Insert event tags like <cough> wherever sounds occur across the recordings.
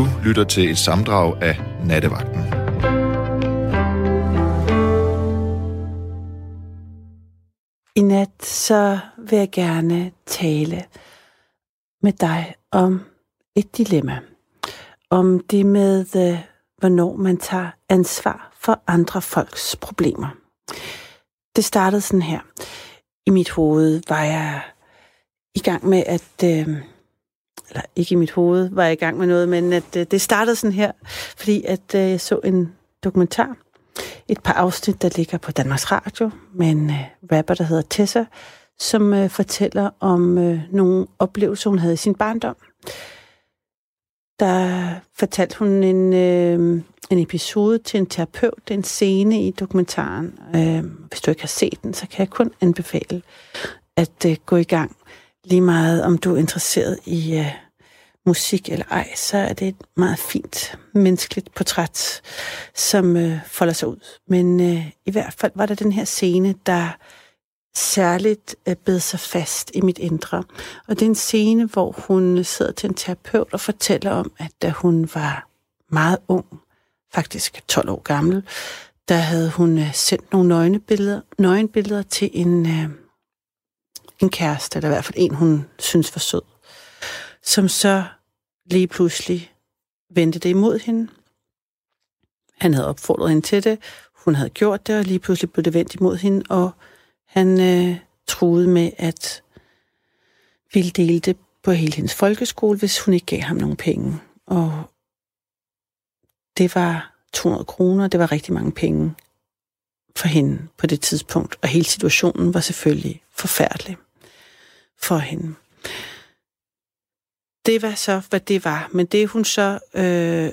Du lytter til et samdrag af Nattevagten. I nat så vil jeg gerne tale med dig om et dilemma. Om det med, øh, hvornår man tager ansvar for andre folks problemer. Det startede sådan her. I mit hoved var jeg i gang med at... Øh, eller ikke i mit hoved var jeg i gang med noget, men at øh, det startede sådan her, fordi at øh, jeg så en dokumentar, et par afsnit, der ligger på Danmarks Radio, med en øh, rapper, der hedder Tessa, som øh, fortæller om øh, nogle oplevelser, hun havde i sin barndom. Der fortalte hun en, øh, en episode til en terapeut, en scene i dokumentaren. Øh, hvis du ikke har set den, så kan jeg kun anbefale at øh, gå i gang. Lige meget om du er interesseret i øh, musik eller ej, så er det et meget fint menneskeligt portræt, som øh, folder sig ud. Men øh, i hvert fald var der den her scene, der særligt øh, bed sig fast i mit indre. Og det er en scene, hvor hun sidder til en terapeut og fortæller om, at da hun var meget ung, faktisk 12 år gammel, der havde hun øh, sendt nogle nøgenbilleder, nøgenbilleder til en, øh, en kæreste, eller i hvert fald en, hun synes var sød, som så lige pludselig vendte det imod hende. Han havde opfordret hende til det, hun havde gjort det, og lige pludselig blev det vendt imod hende, og han øh, troede med at ville dele det på hele hendes folkeskole, hvis hun ikke gav ham nogle penge. Og det var 200 kroner, det var rigtig mange penge for hende på det tidspunkt, og hele situationen var selvfølgelig forfærdelig for hende. Det var så, hvad det var. Men det hun så øh,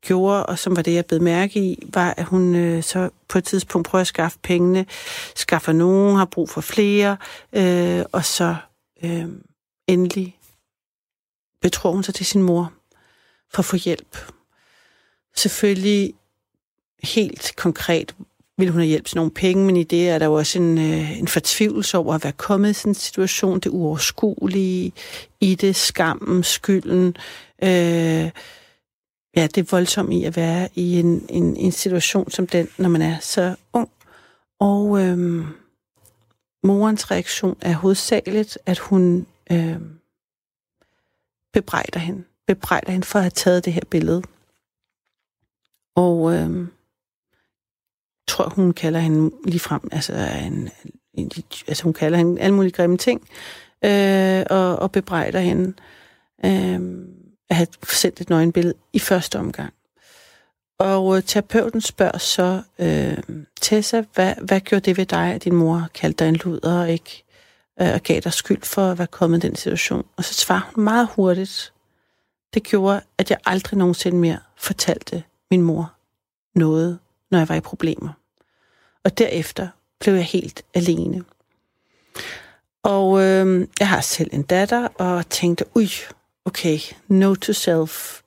gjorde, og som var det, jeg blev mærke i, var, at hun øh, så på et tidspunkt prøver at skaffe pengene, skaffer nogen, har brug for flere, øh, og så øh, endelig betror hun sig til sin mor for at få hjælp. Selvfølgelig helt konkret ville hun have hjælp til nogle penge, men i det er der jo også en, øh, en fortvivlelse over at være kommet i sådan en situation, det uoverskuelige i det, skammen, skylden. Øh, ja, det er voldsomt i at være i en, en, en situation som den, når man er så ung. Og øh, morens reaktion er hovedsageligt, at hun øh, bebrejder hende. Bebrejder hende for at have taget det her billede. Og øh, tror, hun kalder hende ligefrem, altså, en, en, altså hun kalder hende alle mulige grimme ting, øh, og, og bebrejder hende øh, at have sendt et nøgenbillede i første omgang. Og øh, terapeuten spørger så, øh, Tessa, hvad, hvad gjorde det ved dig, at din mor kaldte dig en luder og ikke øh, og gav dig skyld for at være kommet i den situation? Og så svarer hun meget hurtigt, det gjorde, at jeg aldrig nogensinde mere fortalte min mor noget, når jeg var i problemer. Og derefter blev jeg helt alene. Og øh, jeg har selv en datter, og tænkte, ui, okay, no to self.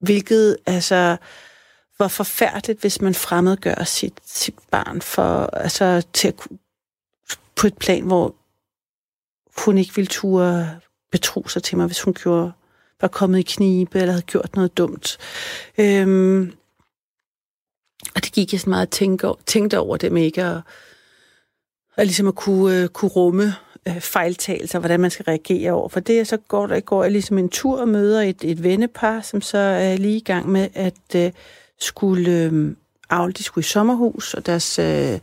Hvilket altså var forfærdeligt, hvis man fremmedgør sit, sit barn for, altså, til at, på et plan, hvor hun ikke ville ture betro sig til mig, hvis hun gjorde, var kommet i knibe eller havde gjort noget dumt. Øhm, og det gik jeg sådan meget tænke, tænkte over det med ikke at, at, ligesom at kunne, øh, kunne rumme øh, fejltagelser, hvordan man skal reagere over. For det, så går der går jeg ligesom en tur og møder et, et vennepar, som så er lige i gang med at uh, skulle uh, afle, de skulle i sommerhus, og deres uh,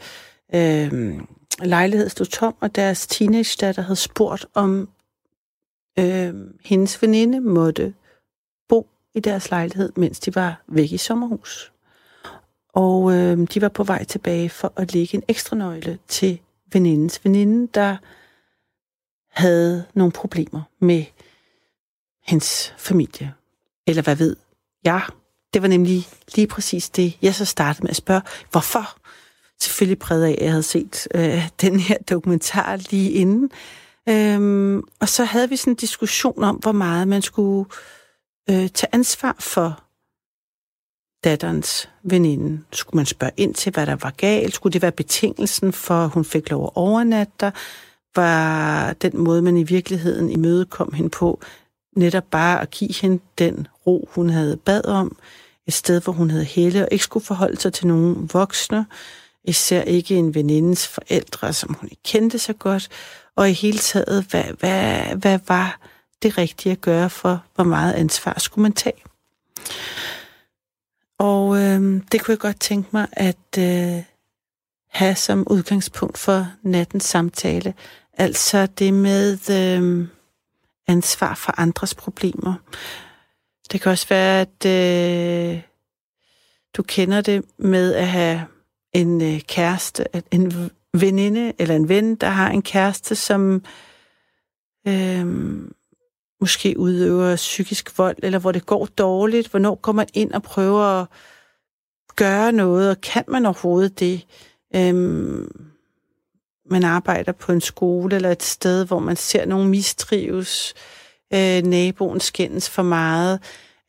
uh, lejlighed stod tom, og deres teenage datter havde spurgt, om uh, hendes veninde måtte bo i deres lejlighed, mens de var væk i sommerhus. Og øh, de var på vej tilbage for at lægge en ekstra nøgle til venindens veninde, der havde nogle problemer med hendes familie. Eller hvad ved jeg? Det var nemlig lige præcis det, jeg så startede med at spørge, hvorfor? Selvfølgelig præget af, at jeg havde set øh, den her dokumentar lige inden. Øhm, og så havde vi sådan en diskussion om, hvor meget man skulle øh, tage ansvar for datterens veninde. Skulle man spørge ind til, hvad der var galt? Skulle det være betingelsen for, at hun fik lov at overnatte der? Var den måde, man i virkeligheden imødekom hende på, netop bare at give hende den ro, hun havde bad om. Et sted, hvor hun havde helle og ikke skulle forholde sig til nogen voksne. Især ikke en venindens forældre, som hun ikke kendte så godt. Og i hele taget, hvad, hvad, hvad var det rigtige at gøre for, hvor meget ansvar skulle man tage? Og øh, det kunne jeg godt tænke mig at øh, have som udgangspunkt for nattens samtale. Altså det med øh, ansvar for andres problemer. Det kan også være, at øh, du kender det med at have en øh, kæreste, en veninde eller en ven, der har en kæreste, som øh, måske udøver psykisk vold, eller hvor det går dårligt. Hvornår går man ind og prøver at gøre noget, og kan man overhovedet det? Øhm, man arbejder på en skole eller et sted, hvor man ser nogen mistrives, øh, naboen skændes for meget.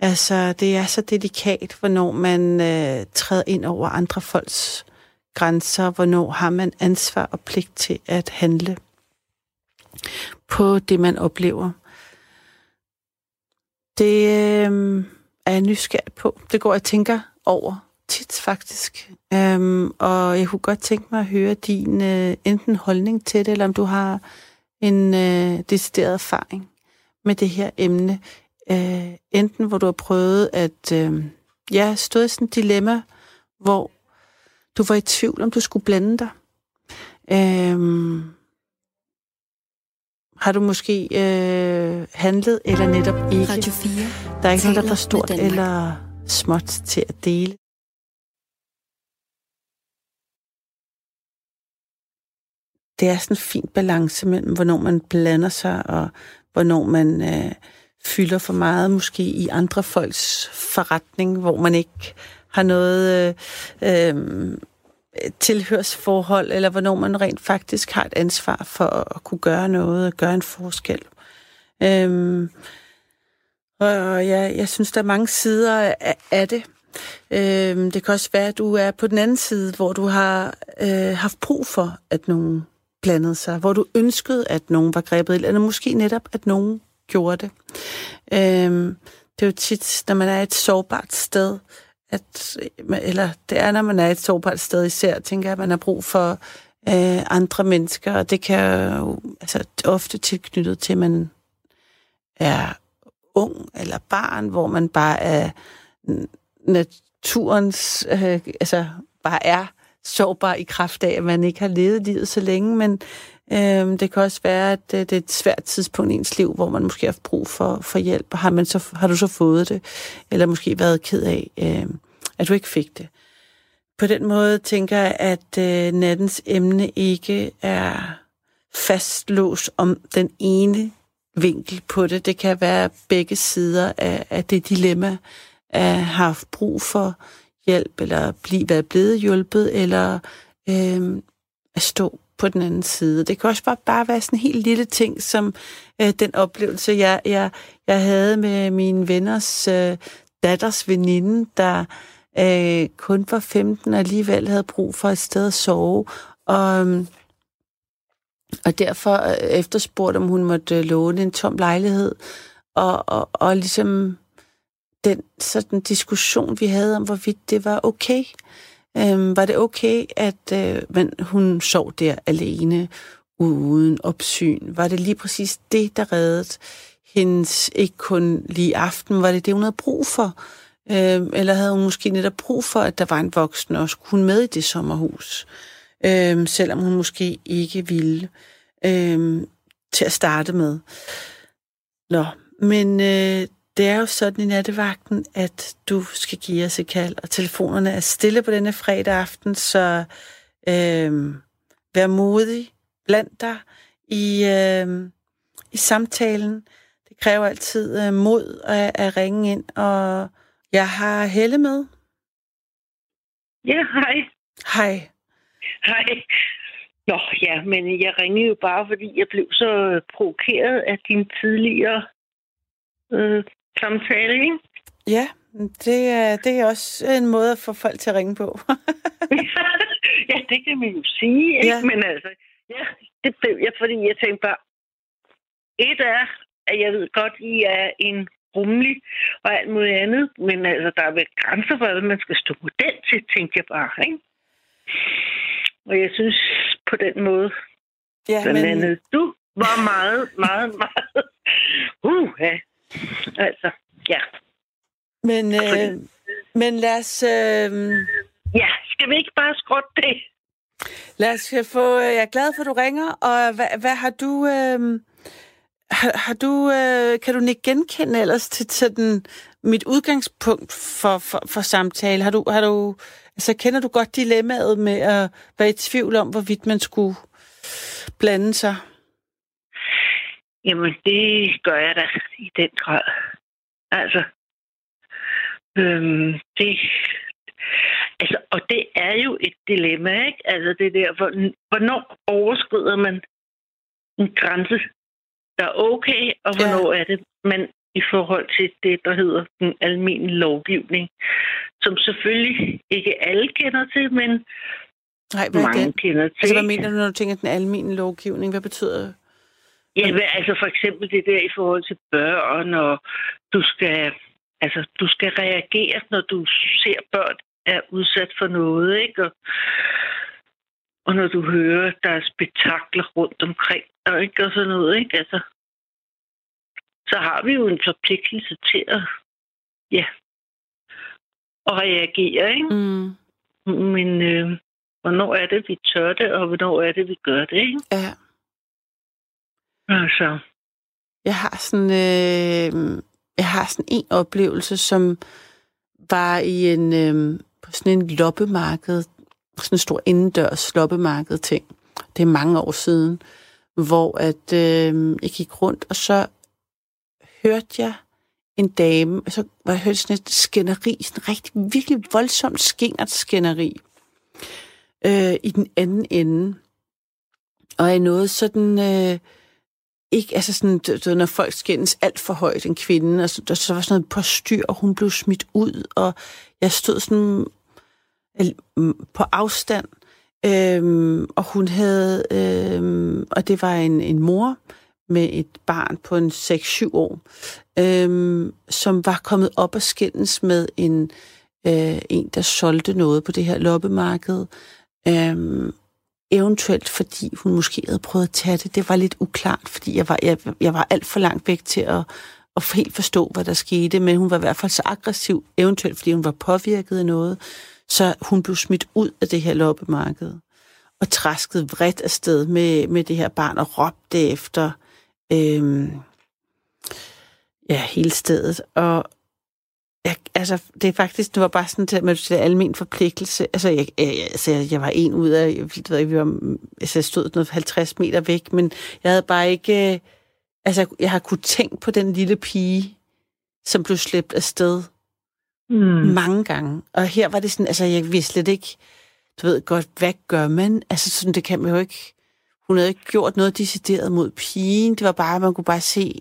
Altså, det er så delikat, hvornår man øh, træder ind over andre folks grænser, hvornår har man ansvar og pligt til at handle på det, man oplever. Det øh, er jeg nysgerrig på. Det går jeg tænker over tit faktisk. Øhm, og jeg kunne godt tænke mig at høre din øh, enten holdning til det, eller om du har en øh, decideret erfaring med det her emne. Øh, enten hvor du har prøvet at øh, ja, stod i sådan et dilemma, hvor du var i tvivl, om du skulle blande dig. Øh, har du måske øh, handlet, eller netop ikke? Radio 4. Der er ikke noget, der er for stort eller småt til at dele. det er sådan en fin balance mellem, hvornår man blander sig, og hvornår man øh, fylder for meget, måske i andre folks forretning, hvor man ikke har noget øh, øh, Øh, tilhørsforhold, eller hvornår man rent faktisk har et ansvar for at kunne gøre noget, og gøre en forskel. Øh, og jeg, jeg synes, der er mange sider af, af det. Øhm, det kan også være, at du er på den anden side, hvor du har øh, haft brug for, at nogen blandede sig, hvor du ønskede, at nogen var grebet eller måske netop, at nogen gjorde det. Øhm, det er jo tit, når man er et sårbart sted, at, øh, eller det er, når man er et sårbart sted især, tænker jeg, at man har brug for øh, andre mennesker, og det kan jo altså, ofte tilknyttet til, at man er ung eller barn, hvor man bare er naturens, øh, altså bare er sårbar i kraft af, at man ikke har levet livet så længe, men øh, det kan også være, at det, det er et svært tidspunkt i ens liv, hvor man måske har brug for, for hjælp, og har, man så, har du så fået det, eller måske været ked af, øh, at du ikke fik det. På den måde tænker jeg, at øh, nattens emne ikke er fastlåst om den ene vinkel på det. Det kan være begge sider af, af det dilemma, at have haft brug for hjælp, eller blive, være blevet hjulpet, eller øh, at stå på den anden side. Det kan også bare, bare være sådan en helt lille ting, som øh, den oplevelse, jeg, jeg, jeg havde med mine venners øh, datters veninde, der øh, kun var 15 og alligevel havde brug for et sted at sove. Og, øhm, og derfor øh, efterspurgte, om hun måtte øh, låne en tom lejlighed. Og, og, og ligesom den sådan diskussion, vi havde om, hvorvidt det var okay. Øhm, var det okay, at øh, men hun sov der alene, uden opsyn? Var det lige præcis det, der reddede hendes, ikke kun lige aften, var det det, hun havde brug for? Øhm, eller havde hun måske netop brug for, at der var en voksen, og skulle hun med i det sommerhus? Øhm, selvom hun måske ikke ville øhm, til at starte med. Nå, men øh, det er jo sådan i nattevagten, at du skal give os et kald, og telefonerne er stille på denne fredag aften, så øh, vær modig blandt dig i, øh, i samtalen. Det kræver altid øh, mod at, at ringe ind, og jeg har Helle med. Ja, hej. Hej. Hej. Nå, ja, men jeg ringede jo bare, fordi jeg blev så provokeret af din tidligere øh, samtale, ikke? Ja, det er, det er også en måde at få folk til at ringe på. <laughs> ja, det kan man jo sige, ikke? Ja. Men altså, ja, det blev jeg, fordi jeg tænkte bare, et er, at jeg ved godt, I er en rummelig og alt muligt andet. Men altså, der er vel grænser for, hvad man skal stå model til, tænkte jeg bare. Ikke? Og jeg synes på den måde, Ja, blandt men, andet, du var meget, meget, meget... <laughs> Uh, ja. Altså, ja. men, øh, men lad os... Øh, Ja, skal vi ikke bare skråtte det? Lad os øh, få... Jeg er glad for, at du ringer, og hvad, hvad har du... Øh, har, har du... Øh, kan du ikke genkende ellers til sådan mit udgangspunkt for, for, for samtale? Har du, har du... Altså, kender du godt dilemmaet med at være i tvivl om, hvorvidt man skulle blande sig? Jamen, det gør jeg da i den grad. Altså, øhm, det, altså, og det er jo et dilemma, ikke? Altså, det der, hvor- hvornår overskrider man en grænse, der er okay, og Ja. hvornår er det, man i forhold til det, der hedder den almindelige lovgivning, som selvfølgelig ikke alle kender til, men Nej, hvad mange den? kender til. Altså, hvad mener du, når du tænker den almindelige lovgivning? Hvad betyder det? Ja, men altså for eksempel det der i forhold til børn, og du skal, altså, du skal reagere, når du ser børn er udsat for noget, ikke? Og, og når du hører, der er spektakler rundt omkring, og, ikke? og sådan noget, ikke? Altså, så har vi jo en forpligtelse til at, ja, at reagere, ikke? Mm. Men øh, hvornår er det, vi tør det, og hvornår er det, vi gør det, ikke? Ja. Altså, Jeg har sådan, øh, jeg har sådan en oplevelse, som var i en, øh, på sådan en loppemarked, sådan en stor indendørs loppemarked ting. Det er mange år siden, hvor at øh, jeg gik rundt, og så hørte jeg en dame, og så var jeg hørt sådan et skænderi, sådan rigtig, virkelig voldsomt skændert skænderi øh, i den anden ende. Og jeg nåede sådan... Øh, ikke, altså sådan, du, du, når folk skændes alt for højt, en kvinde, og så, der, så var sådan noget på styr, og hun blev smidt ud, og jeg stod sådan mm, på afstand, øhm, og hun havde, øhm, og det var en, en mor med et barn på en 6-7 år, øhm, som var kommet op og skændes med en, øh, en, der solgte noget på det her loppemarked, øhm, eventuelt fordi hun måske havde prøvet at tage det. Det var lidt uklart, fordi jeg var, jeg, jeg var alt for langt væk til at, at helt forstå, hvad der skete, men hun var i hvert fald så aggressiv, eventuelt fordi hun var påvirket af noget, så hun blev smidt ud af det her loppemarked og traskede vredt afsted med, med det her barn og råbte efter øhm, ja, hele stedet. Og jeg, altså, det er faktisk, det var bare sådan til, med til almen forpligtelse. Altså, jeg, jeg, altså, jeg, var en ud af, jeg, ved, ikke, vi var, altså, jeg stod noget 50 meter væk, men jeg havde bare ikke, øh, altså, jeg har kunnet tænke på den lille pige, som blev slæbt afsted mm. mange gange. Og her var det sådan, altså, jeg vidste slet ikke, du ved godt, hvad gør man? Altså, sådan, det kan man jo ikke, hun havde ikke gjort noget decideret mod pigen. Det var bare, man kunne bare se,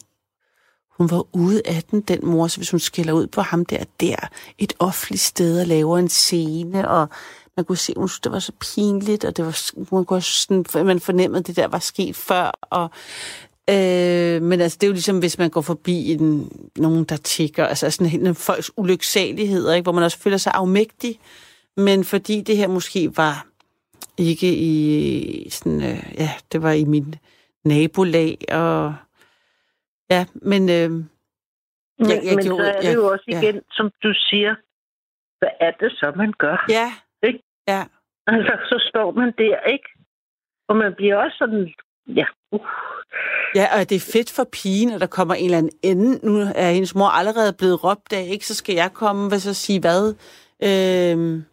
hun var ude af den, den mor, så hvis hun skælder ud på ham der, der, et offentligt sted og laver en scene, og man kunne se, hun synes, det var så pinligt, og det var, man, kunne også sådan, man fornemmede, at det der var sket før, og Øh, men altså, det er jo ligesom, hvis man går forbi en, nogen, der tigger, altså sådan en folks ulyksaligheder, ikke? hvor man også føler sig afmægtig, men fordi det her måske var ikke i sådan, øh, ja, det var i min nabolag, og ja, men øh, Men, Jeg- jeg men gjorde- så er det jeg- jo også ja. igen, som du siger, hvad er det så, man gør? ja, Ikke? ja, Altså, så står man der, ikke? Og man bliver også sådan, ja, uh, ja, og det er fedt for pigen, at der kommer en eller anden ende. Nu er hendes mor allerede blevet råbt af, ikke? Så skal jeg komme, hvad så sige hvad? Øh,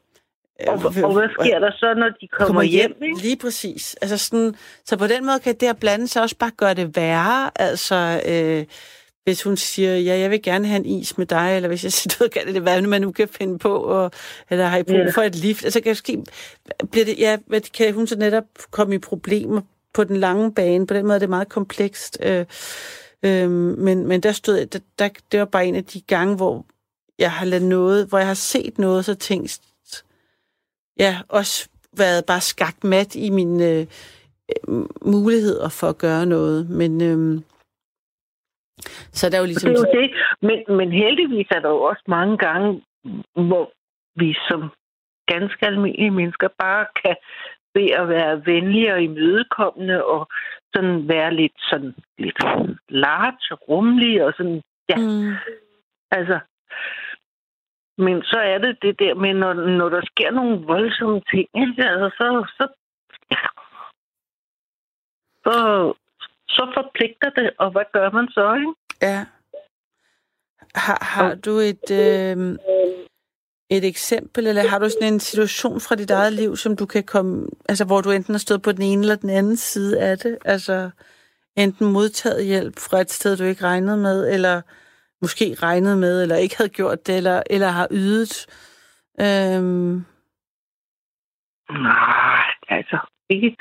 og, og hvad sker der så, når de kommer, kommer hjem, hjem ikke? lige præcis. Altså sådan, så på den måde kan det at blande sig også bare gøre det værre. Altså, øh, hvis hun siger, ja, jeg vil gerne have en is med dig, eller hvis jeg <laughs> siger, du kan det hvad man nu kan finde på, og, eller har I brug Ja. for et lift? Altså, kan, ske, bliver det, ja, kan hun så netop komme i problemer på den lange bane? På den måde er det meget komplekst. Øh, øh, men, men der stod, der, der, det var bare en af de gange, hvor jeg har lavet noget, hvor jeg har set noget, så tænkt, ja, også været bare skagt mat i mine øh, muligheder for at gøre noget. Men øh, Så der er jo ligesom... Det er jo det. Men, men heldigvis er der jo også mange gange, hvor vi som ganske almindelige mennesker bare kan ved at være venlige og imødekommende og sådan være lidt sådan lidt large og rummelig og sådan, ja. Mm. Altså, men så er det det der med, når, når der sker nogle voldsomme ting, ikke? Altså, så, så, ja. så, så forpligter det, og hvad gør man så, ikke? Ja. Har, har du et, øh, et eksempel, eller har du sådan en situation fra dit eget liv, som du kan komme, altså hvor du enten har stået på den ene eller den anden side af det? Altså enten modtaget hjælp fra et sted, du ikke regnede med, eller måske regnede med, eller ikke havde gjort det, eller, eller har ydet? Øhm... Nej, altså ikke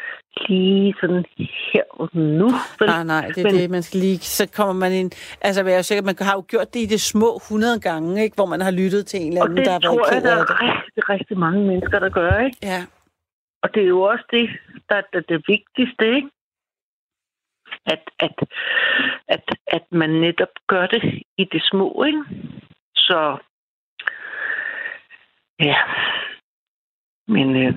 lige sådan her og nu. Nej, nej, det er men, det, man skal lige... Så kommer man ind... Altså, jeg er sikker, man har jo gjort det i det små 100 gange, ikke? Hvor man har lyttet til en eller anden, der har været ked af det. Og det tror jeg, der er rigtig, rigtig mange mennesker, der gør, ikke? Ja. Og det er jo også det, der er det vigtigste, ikke? At, at, at, at man netop gør det i det små, ikke? Så... Ja. Men... Øh,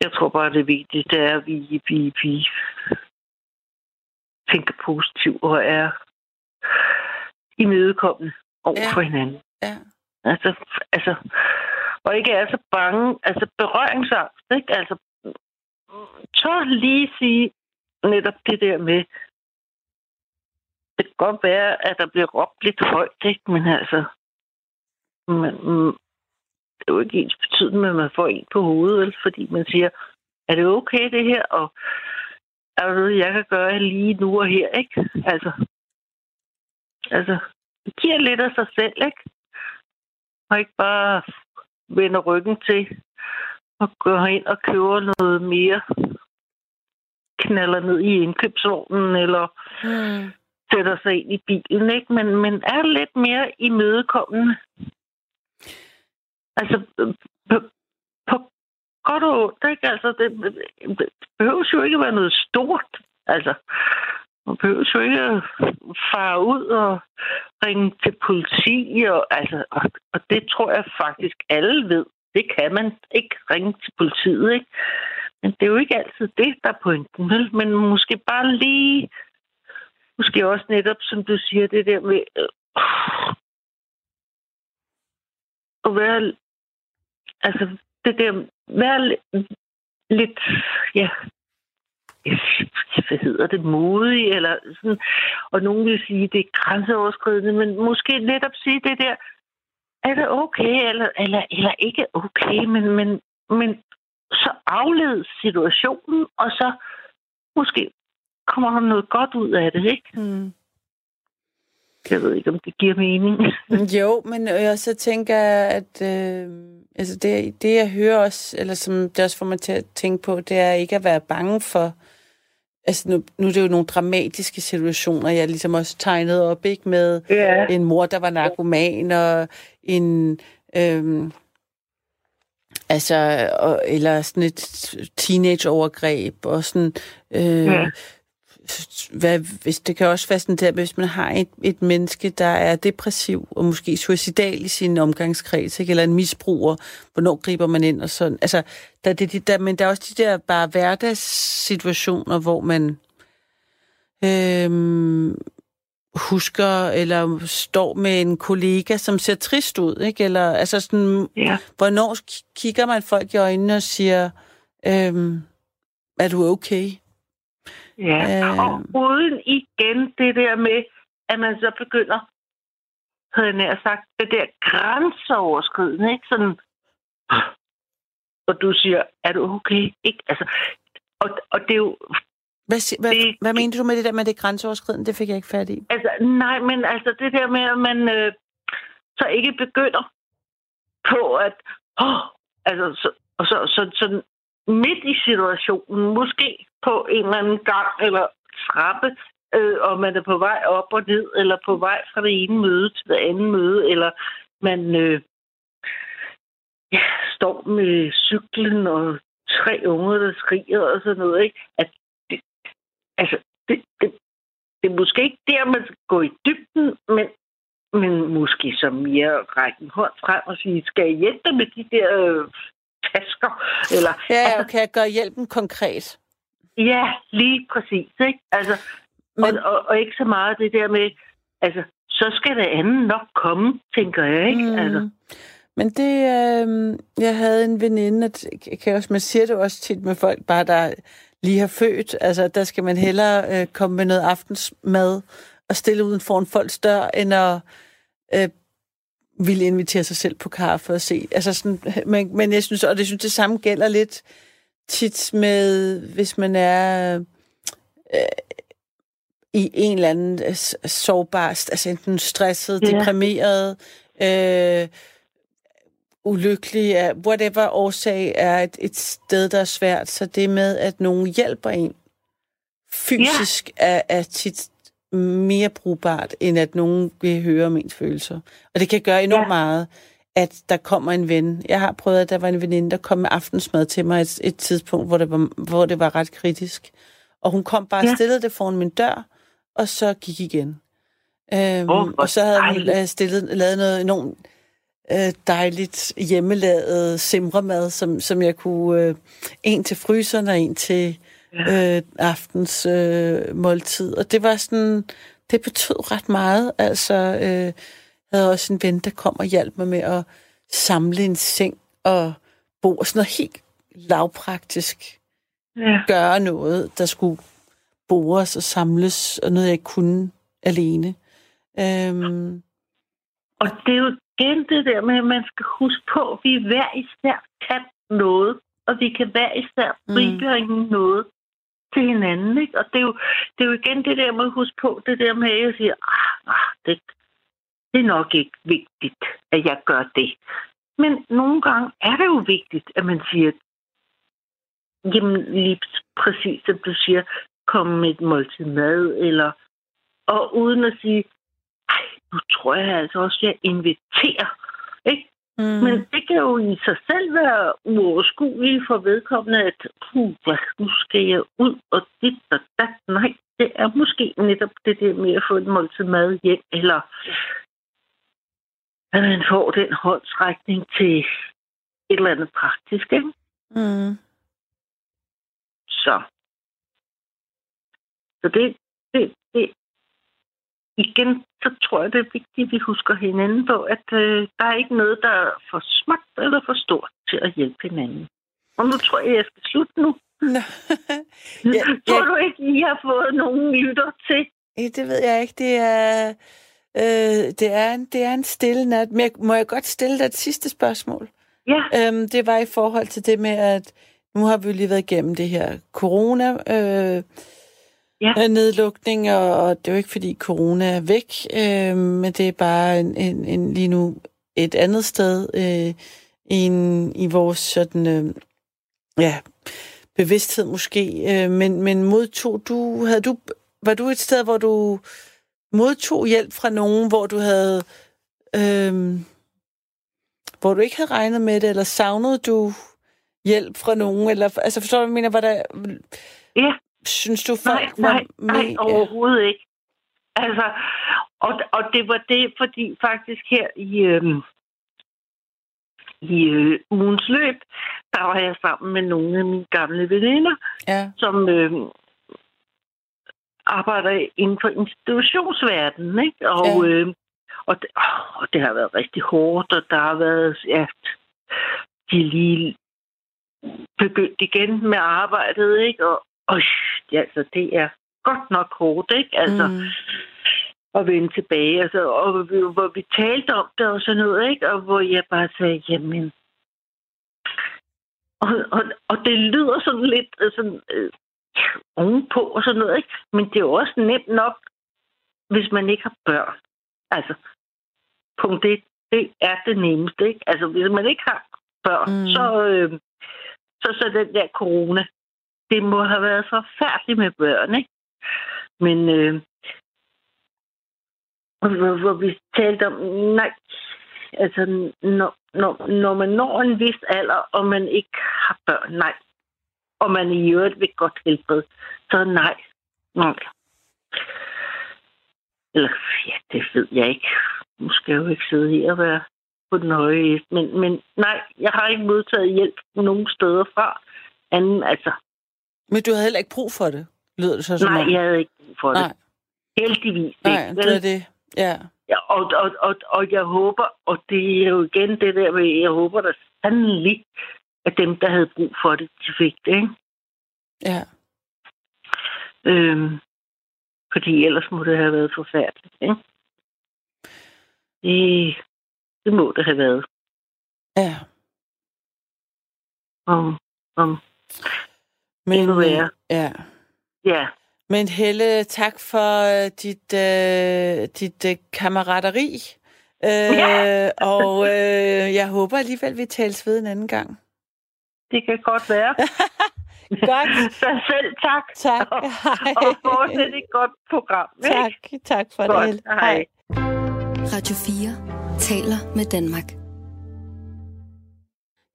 jeg tror bare, det vigtigste er, at vi, vi, vi tænker positivt og er imødekommende over ja. for hinanden. Ja. Altså, altså, og ikke er så bange, altså berøringsangst, ikke? Altså, så lige sige netop det der med, det kan godt være, at der bliver råbt lidt højt, ikke? Men altså, man, mm, det er jo ikke ens betydende, at man får en på hovedet, fordi man siger, er det okay det her, og er der noget, jeg kan gøre lige nu og her, ikke? Altså, altså det giver lidt af sig selv, ikke? Og ikke bare vende ryggen til og gå ind og købe noget mere knaller ned i indkøbsvognen, eller mm. sætter sig ind i bilen, ikke? Men, men er lidt mere imødekommende Altså, på, på godt og ondt, ikke? Altså, det, det behøver jo ikke at være noget stort. Altså, man behøver jo ikke at fare ud og ringe til politi. Og, altså, og, og det tror jeg faktisk alle ved. Det kan man ikke ringe til politiet, ikke? Men det er jo ikke altid det, der er pointen, vel? Men måske bare lige... Måske også netop, som du siger, det der med... Øh, at være altså det der, være lidt, ja, hvad hedder det, modig, eller sådan, og nogen vil sige, det er grænseoverskridende, men måske netop sige det der, er det okay, eller, eller, eller ikke okay, men, men, men så afled situationen, og så måske kommer der noget godt ud af det, ikke? Mm. Jeg ved ikke, om det giver mening. jo, men jeg så tænker, at øh, altså det, det, jeg hører også, eller som det også får mig til at tænke på, det er ikke at være bange for... Altså nu, nu er det jo nogle dramatiske situationer, jeg ligesom også tegnede op, ikke? Med yeah. en mor, der var narkoman, og en... Øh, Altså, og, eller sådan et teenageovergreb, og sådan, øh, ja hvad, hvis det kan også der, hvis man har et, et menneske, der er depressiv og måske suicidal i sin omgangskreds, ikke? eller en misbruger, hvornår griber man ind og sådan. Altså, der, det, der, men der er også de der bare hverdagssituationer, hvor man øhm, husker eller står med en kollega, som ser trist ud, ikke? Eller altså sådan, ja. hvornår kigger man folk i øjnene og siger, øhm, er du okay? Ja, øh... og uden igen det der med, at man så begynder, havde jeg sagt, det der grænseoverskridende, ikke? Sådan, og du siger, er du okay? Ikke? Altså, og, og det er jo... Hvad, hvad, det, hvad mener du med det der med det grænseoverskridende? Det fik jeg ikke fat i. Altså, nej, men altså det der med, at man øh, så ikke begynder på at... Oh, altså, så, og så, så, så midt i situationen, måske på en eller anden gang eller trappe, øh, og man er på vej op og ned, eller på vej fra det ene møde til det andet møde, eller man øh, ja, står med cyklen og tre unger, der skriger og sådan noget, ikke? At altså, det, det, det er måske ikke der, man skal gå i dybden, men, men måske så mere række en hånd frem og sige, skal jeg hjælpe dig med de der øh, tasker? Eller, Ja, ja, altså, okay, jeg gør hjælpen konkret. Ja, lige præcis. Ikke? Altså, Men... Og, og, og ikke så meget det der med, altså, så skal det andet nok komme, tænker jeg, ikke? Mm. Altså, Men det, øh, jeg havde en veninde, at, jeg kan også, man siger det også tit med folk, bare der lige har født, altså der skal man hellere øh, komme med noget aftensmad og stille uden foran folks dør, end at øh, ville invitere sig selv på kaffe og se. Altså sådan, men, men jeg synes, og det synes det samme gælder lidt tit med, hvis man er øh, i en eller anden øh, sårbar, altså enten stresset, yeah. deprimeret, øh, ulykkelig, af whatever årsag er et, et sted, der er svært. Så det med, at nogen hjælper en fysisk, er, er tit mere brugbart, end at nogen vil høre om ens følelser. Og det kan gøre enormt Ja. meget, at der kommer en ven. Jeg har prøvet, at der var en veninde, der kom med aftensmad til mig et, et tidspunkt, hvor det, var, hvor det var ret kritisk. Og hun kom bare og Ja. stillede det foran min dør, og så gik igen. Øhm, hvor og så havde hun øh, stillet, lavet noget enormt øh, dejligt hjemmelavet simremad, som, som jeg kunne... Øh, en til fryseren og en til øh, aftens øh, måltid. Og det var sådan... Det betød ret meget. Altså, øh, jeg havde også en ven, der kom og hjalp mig med at samle en seng og bo. Sådan noget helt lavpraktisk. ja. Gøre noget, der skulle bores og samles, og noget, jeg ikke kunne alene. Øhm, Og det er jo igen det der med, at man skal huske på, at vi hver især kan noget, og vi kan hver især Mm. bibringe noget til hinanden. Ikke? Og det er, jo, det er jo igen det der med at huske på, det der med, at jeg siger, ah, ah, det, det er nok ikke vigtigt, at jeg gør det. Men nogle gange er det jo vigtigt, at man siger, jamen lige præcis som du siger, kom med et måltid mad, eller, og uden at sige, nu tror jeg altså også, at jeg inviterer. Ikke? mm, Men det kan jo i sig selv være uoverskueligt for vedkommende, at puh, hvad, nu skal jeg ud og dit og dat. Nej, det er måske netop det der med at få et måltid mad hjem, eller at man får den håndsrækning til et eller andet praktisk. Ikke? mm, Så. Så det, det, igen, så tror jeg, det er vigtigt, at vi husker hinanden på, at øh, der er ikke noget, der er for småt eller for stort til at hjælpe hinanden. Og nu tror jeg, jeg skal slutte nu. Nå. Ja, <laughs> Ja, tror ja. du ikke, I har fået nogen lytter til? Eh, Det ved jeg ikke. Det er, øh, det er, en, det er en stille nat. Men jeg, må jeg godt stille dig et sidste spørgsmål? Ja, Øhm, det var i forhold til det med, at nu har vi jo lige været igennem det her corona øh, Ja. øh, nedlukning, og, det er jo ikke fordi corona er væk, øh, men det er bare en, en, en, lige nu et andet sted øh, i, en, i vores sådan, øh, ja, bevidsthed måske. Øh, men, men modtog du, havde du, var du et sted, hvor du modtog hjælp fra nogen, hvor du havde, øh, hvor du ikke havde regnet med det, eller savnede du hjælp fra nogen, eller, altså forstår du, mener, var der, ja. Synes du Nej, folk nej, var nej, med? overhovedet ikke. Altså, og, og det var det, fordi faktisk her i, øhm, i øh, ugens løb, der var jeg sammen med nogle af mine gamle veninder, Ja, som øh, arbejder inden for institutionsverdenen, ikke? Og, Ja. øh, og, det, åh, og det har været rigtig hårdt, og der har været, ja, de lige begyndt igen med arbejdet, ikke? Og, og ja, altså, det er godt nok hårdt, ikke? Altså, mm. at vende tilbage. Altså, og hvor vi, talte om det og sådan noget, ikke? Og hvor jeg bare sagde, jamen... Og, og, og det lyder sådan lidt øh, sådan, øh, ovenpå og sådan noget, ikke? Men det er jo også nemt nok, hvis man ikke har børn. Altså, punkt det, det er det nemmeste, ikke? Altså, hvis man ikke har børn, mm. så, øh, så, så den der corona, det må have været forfærdeligt med børn, ikke? Men øh, og hvor, hvor vi talte om, nej, altså når, når, når man når en vis alder, og man ikke har børn, nej, og man i øvrigt vil godt helbred, så nej, nej. Eller, ja, det ved jeg ikke. Nu skal jeg jo ikke sidde her og være på den høje. Men, men nej, jeg har ikke modtaget hjælp nogen steder fra. Anden, altså, men du havde heller ikke brug for det, lyder det så som nej, om. jeg havde ikke brug for det. Nej, Heldigvis nej, ikke. det er det. Ja. Ja, og, og, og, og jeg håber, og det er jo igen det der med, jeg håber da sandelig, at dem, der havde brug for det, de fik det, ikke? Ja. Øhm, fordi ellers må det have været forfærdeligt, ikke? Det, det må det have været. Ja. Om, om, Men, Endnu værre. Ja. ja, Men Helle, tak for øh, dit, øh, dit øh, kammerateri. Øh, Ja. <laughs> og øh, jeg håber alligevel, vi tales ved en anden gang. det kan godt være. <laughs> Godt. <laughs> Så selv tak. Tak. Og, Hej. og fortsæt et godt program. ikke? Tak. Tak for Godt. det, Helle. Hej. Radio 4 taler med Danmark.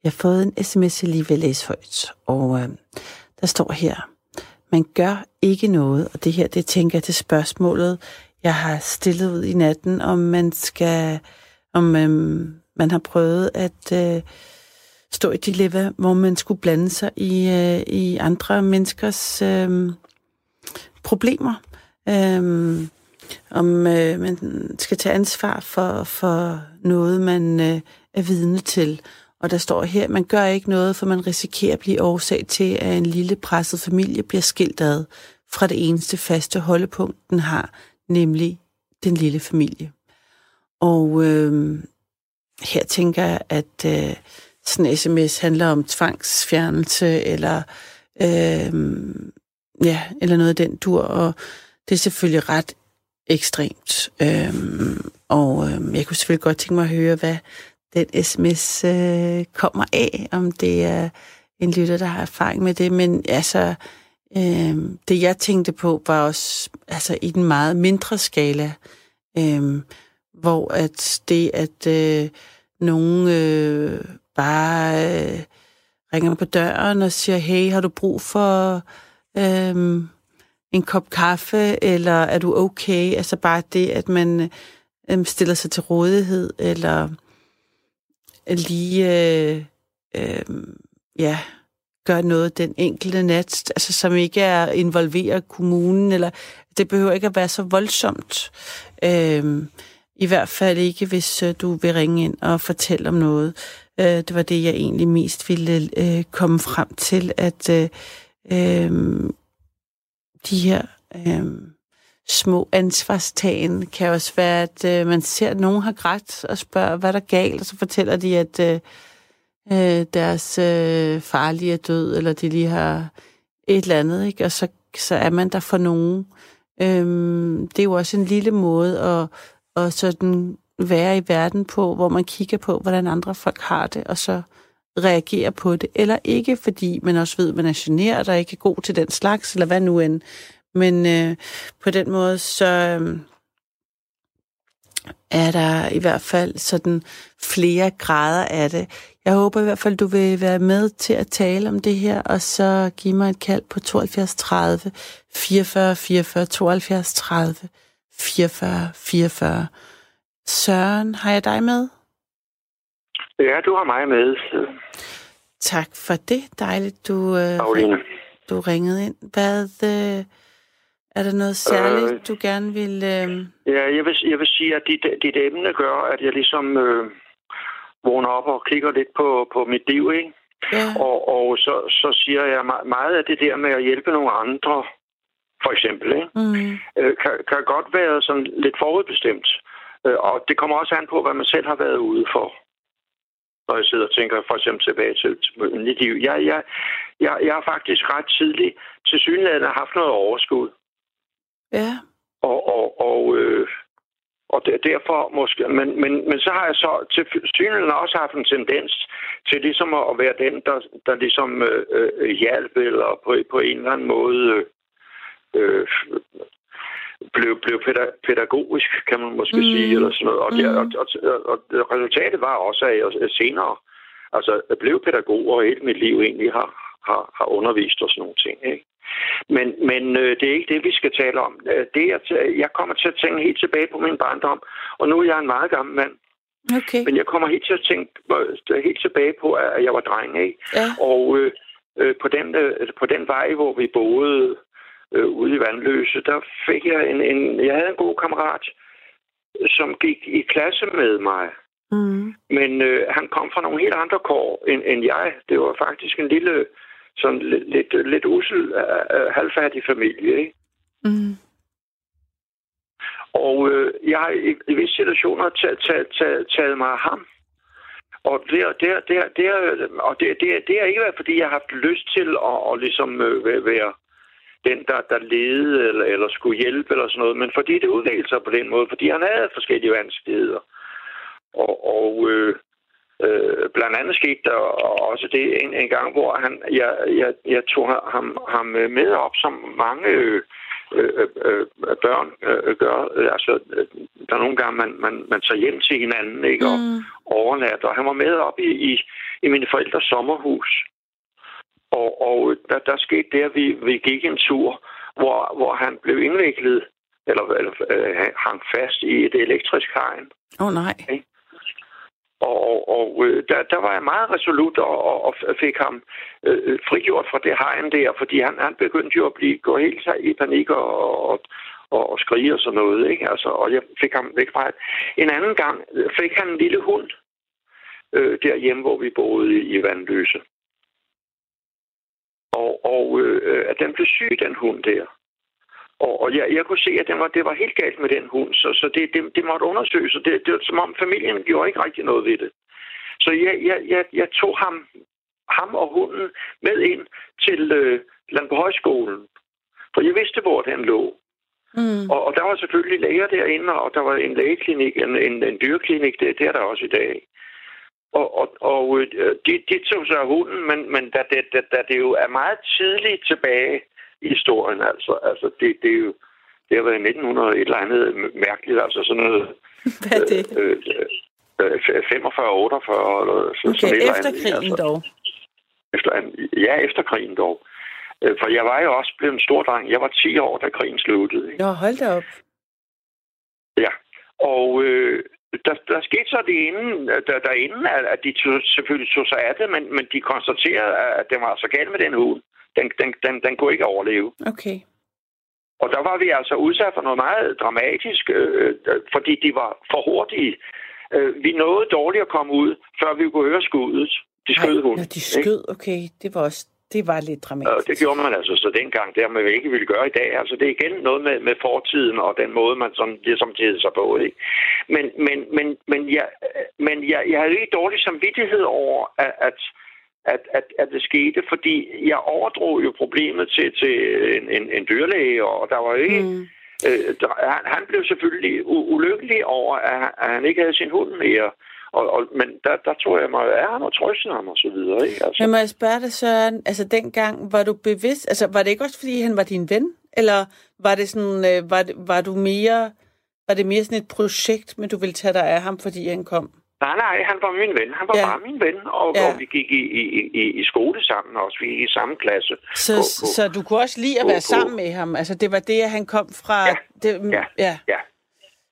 Jeg har fået en sms, jeg lige vil læse højt, og øh, der står her, man gør ikke noget, og det her, det tænker jeg til spørgsmålet, jeg har stillet ud i natten, om man skal, om øhm, man har prøvet at øh, stå i et dilemma, hvor man skulle blande sig i, øh, i andre menneskers øh, problemer. Øh, om øh, man skal tage ansvar for, for noget, man øh, er vidne til. Og der står her, man gør ikke noget, for man risikerer at blive årsag til, at en lille presset familie bliver skilt ad fra det eneste faste holdepunkt, den har, nemlig den lille familie. Og øh, her tænker jeg, at øh, sådan en sms handler om tvangsfjernelse, eller, øh, ja, eller noget af den dur, og det er selvfølgelig ret ekstremt. Øh, og øh, jeg kunne selvfølgelig godt tænke mig at høre, hvad den sms øh, kommer af, om det er en lytter, der har erfaring med det. Men altså, øh, det jeg tænkte på, var også altså, i den meget mindre skala, øh, hvor at det, at øh, nogen øh, bare øh, ringer på døren og siger, hey, har du brug for... Øh, en kop kaffe, eller er du okay? Altså bare det, at man øh, stiller sig til rådighed, eller lige øh, øh, ja, gør noget den enkelte nat, altså som ikke er involveret kommunen, eller det behøver ikke at være så voldsomt. Øh, I hvert fald ikke, hvis øh, du vil ringe ind og fortælle om noget. Øh, det var det, jeg egentlig mest ville øh, komme frem til, at øh, øh, de her øh, små ansvarstagen kan også være, at øh, man ser, at nogen har grædt og spørger, hvad der er galt, og så fortæller de, at øh, øh, deres øh, farlige er død, eller de lige har et eller andet, ikke? og så, så er man der for nogen. Øhm, det er jo også en lille måde at, at sådan være i verden på, hvor man kigger på, hvordan andre folk har det, og så reagerer på det, eller ikke, fordi man også ved, at man er generet og ikke er god til den slags, eller hvad nu end. Men øh, på den måde, så øh, er der i hvert fald sådan flere grader af det. Jeg håber i hvert fald, du vil være med til at tale om det her, og så give mig et kald på 72 30 44 44 72 30 44 44. Søren, har jeg dig med? Ja, du har mig med. Tak for det. Dejligt, du, øh, Karoline. du ringede ind. Hvad, øh, er der noget særligt, Øh. du gerne vil... Øh, Ja, jeg vil, jeg vil sige, at dit, dit emne gør, at jeg ligesom øh, vågner op og kigger lidt på, på mit liv, ikke? ja, Og, og så, så siger jeg me- meget af det der med at hjælpe nogle andre, for eksempel, ikke? mm, Øh, kan, kan godt være sådan lidt forudbestemt. Øh, og det kommer også an på, hvad man selv har været ude for. Når jeg sidder og tænker for eksempel tilbage til, til mit liv. Jeg, jeg, jeg, jeg har faktisk ret tidligt til synligheden haft noget overskud. Ja, Og, og, og, øh, og der, derfor måske... Men, men, men så har jeg så til synligheden også haft en tendens til ligesom at, være den, der, der ligesom øh, øh, hjalp, eller på, på en eller anden måde... Øh, øh, blev, blev pæda- pædagogisk, kan man måske Mm. sige, eller sådan noget. Og, Mm. og, og, og, og resultatet var også, at jeg senere altså, jeg blev pædagog, og hele mit liv egentlig har, har, har undervist og sådan nogle ting. Ikke? Men, men øh, det er ikke det, vi skal tale om. Øh, Det er, jeg kommer til at tænke helt tilbage på min barndom, og nu er jeg en meget gammel mand. Okay. Men jeg kommer helt til at tænke øh, helt tilbage på, at jeg var dreng, ikke? Ja. Og øh, øh, på, den, øh, på den vej, hvor vi boede øh, ude i Vandløse, der fik jeg en, en... Jeg havde en god kammerat, som gik i klasse med mig. Mm. Men øh, han kom fra nogle helt andre kår end, end jeg. Det var faktisk en lille, sådan lidt, lidt, lidt usel, øh, halvfærdig familie, ikke? Mm. Og øh, jeg har i, i visse situationer taget, taget, taget, taget mig af ham. Og det, er- det, er- det, er- det, og det, det, er- det er ikke været, fordi jeg har haft lyst til at, at ligesom øh, være- være den, der, der ledede eller, eller skulle hjælpe eller sådan noget, men fordi det udviklede sig på den måde, fordi han havde forskellige vanskeligheder. Og, og øh, øh, blandt andet skete der også det en, en gang, hvor han, jeg, jeg, jeg tog ham, ham med op, som mange øh, øh, øh, børn øh, gør. Altså, øh, der er nogle gange, man, man, man tager hjem til hinanden, ikke? Og Mm. overnatter. Og han var med op i, i, i mine forældres sommerhus. Og, og der, der skete det, at vi, vi gik en tur, hvor, hvor han blev indviklet, eller, eller øh, hang fast i et elektrisk hegn. Åh, oh, nej. Og, og, og øh, der, der var jeg meget resolut og, og, og fik ham øh, frigjort fra det hegn der, fordi han, han begyndte jo at blive, gå helt i panik og, og, og, og skrige og sådan noget. Ikke? Altså, og jeg fik ham væk fra det. En anden gang øh, fik han en lille hund øh, derhjemme, hvor vi boede i, i Vandløse. Og, og øh, øh, at den blev syg, den hund der. Og, og jeg, jeg kunne se, at den var, det var helt galt med den hund, så, så det, det, det måtte undersøges. og Det, det var som om familien gjorde ikke rigtig noget ved det. Så jeg, jeg, jeg, jeg tog ham, ham og hunden med ind til øh, Landbohøjskolen. For jeg vidste, hvor den lå. Mm. Og, og der var selvfølgelig læger derinde, og der var en lægeklinik, en, en, en dyrklinik, det, det er der også i dag. Og, og, og øh, de, de tog sig af hunden, men, men da, det, da, da det jo er meget tidligt tilbage historien, altså, altså det, det er jo det har været i 1900 et eller andet mærkeligt, altså sådan noget <laughs> Hvad er det? øh, øh, 45, 48 eller så, Okay, sådan efter andet, krigen dog. Efter, ja, efter krigen dog. Øh, For jeg var jo også blevet en stor dreng. Jeg var 10 år, da krigen sluttede. Ikke? Nå, hold da op. Ja. Og øh, der, der skete så det inden, der, derinde, at, at de tog, selvfølgelig tog sig af det, men, men de konstaterede, at det var så galt med den hund. Den, den, den, den kunne ikke overleve. Okay. Og der var vi altså udsat for noget meget dramatisk, øh, øh, fordi de var for hurtige. Øh, vi nåede dårligt at komme ud, før vi kunne høre skuddet. De skød hunden. Når de ikke? skød, okay. Det var også det var lidt dramatisk. det gjorde man altså så dengang, der man ikke ville gøre i dag. Altså det er igen noget med, med fortiden og den måde, man sådan ligesom tæder sig på. Ikke? Men, men, men, men, jeg, men jeg, jeg havde ikke dårlig samvittighed over, at, at, at, at, at det skete, fordi jeg overdrog jo problemet til, til en, en, en dyrlæge, og der var jo ikke... Mm. Øh, der, han, han blev selvfølgelig u- ulykkelig over, at, han- at han ikke havde sin hund mere. Og, og, men der, der tror jeg mig, at han og trøste ham og så videre. Ikke? Altså, Men må jeg spørge dig, Søren, altså dengang, var du bevidst, altså var det ikke også, fordi han var din ven? Eller var det sådan, øh, var, det, var du mere, var det mere sådan et projekt, men du ville tage dig af ham, fordi han kom? Nej, nej, han var min ven. Han var Ja. bare min ven, og, ja. og vi gik i, i, i, i skole sammen også. Vi gik i samme klasse. Så, På- på- så du kunne også lide at på- være på- sammen med ham? Altså det var det, at han kom fra... Ja. Det, Ja. ja. Ja.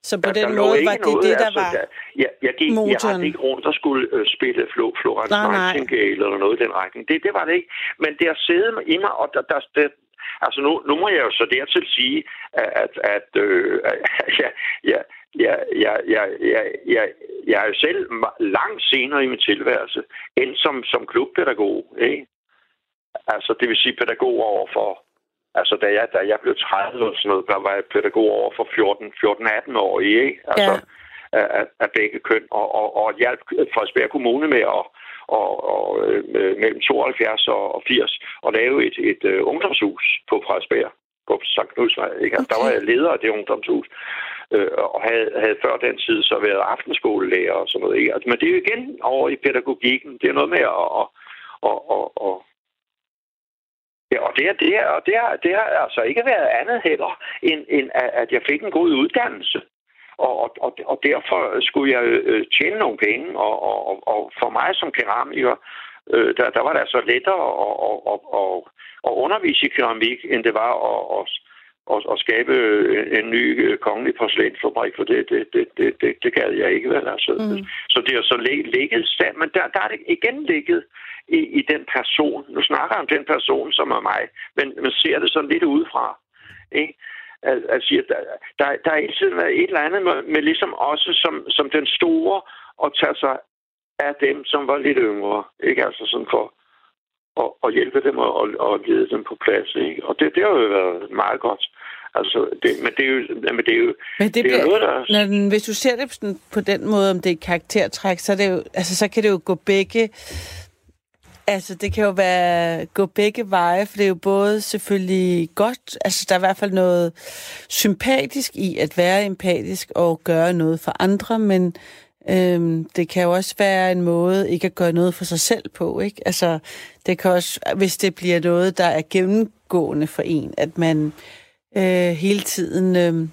Så på Der- den der måde var det det, der var... Der, ja, jeg, gik, jeg motoren. rendte ikke rundt og skulle øh, spille Flo, Florence. Nightingale eller noget i den retning. Det, det var det ikke. Men det har siddet i mig, og der, der, der, altså nu, nu må jeg jo så dertil sige, at, at, at øh, <laughs> ja, ja, ja, ja, ja, ja, ja, jeg er jo selv langt senere i min tilværelse, end som, som klubpædagog. Ikke? Altså, det vil sige pædagog over for Altså, da jeg, da jeg blev 30 og sådan noget, der var jeg pædagog over for 14-18 år, ikke? Altså, Ja. af, af, af begge køn, og, og, og hjælp Frederiksberg Kommune med at og, og, øh, mellem 72 og, og 80 og lave et, et uh, ungdomshus på Frederiksberg på St. Knudsvej. Ikke? Altså, Der Okay. var jeg leder af det ungdomshus, øh, og havde, havde før den tid så været aftenskolelærer og sådan noget. Ikke? Altså, men det er jo igen over i pædagogikken. Det er noget med at, at, at, at, at Ja, og det, det, og det, har, det har altså ikke været andet heller, end, end at, jeg fik en god uddannelse. Og, og, og, derfor skulle jeg øh, tjene nogle penge, og, og, og- og for mig som keramiker øh, der, der var det altså lettere at, at, at, at, at undervise i keramik, end det var at, at, at, at skabe en, en ny øh, kongelig porcelænsfabrik, for det, det, det, det, det, det gad jeg ikke, vel? Altså. Mm. Så det er så ligget stand, men der, der er det igen ligget i, i den person. Nu snakker jeg om den person, som er mig, men man ser det sådan lidt udefra. Ikke? Altså, der, der, der er altid et eller andet med, med ligesom også som, som den store at tage sig af dem, som var lidt yngre. Ikke? Altså sådan for at, at hjælpe dem og, og lede dem på plads. Ikke? Og det, det har jo været meget godt. Altså, det, men det er jo, men det er jo, men det, det bliver, er noget, der... Når, hvis du ser det sådan, på den måde, om det er karaktertræk, så, er det jo, altså, så kan det jo gå begge Altså, det kan jo være gå begge veje, for det er jo både selvfølgelig godt, altså der er i hvert fald noget sympatisk i at være empatisk og gøre noget for andre, men øhm, det kan jo også være en måde ikke at gøre noget for sig selv på, ikke? Altså, det kan også, hvis det bliver noget, der er gennemgående for en, at man øh, hele tiden øh,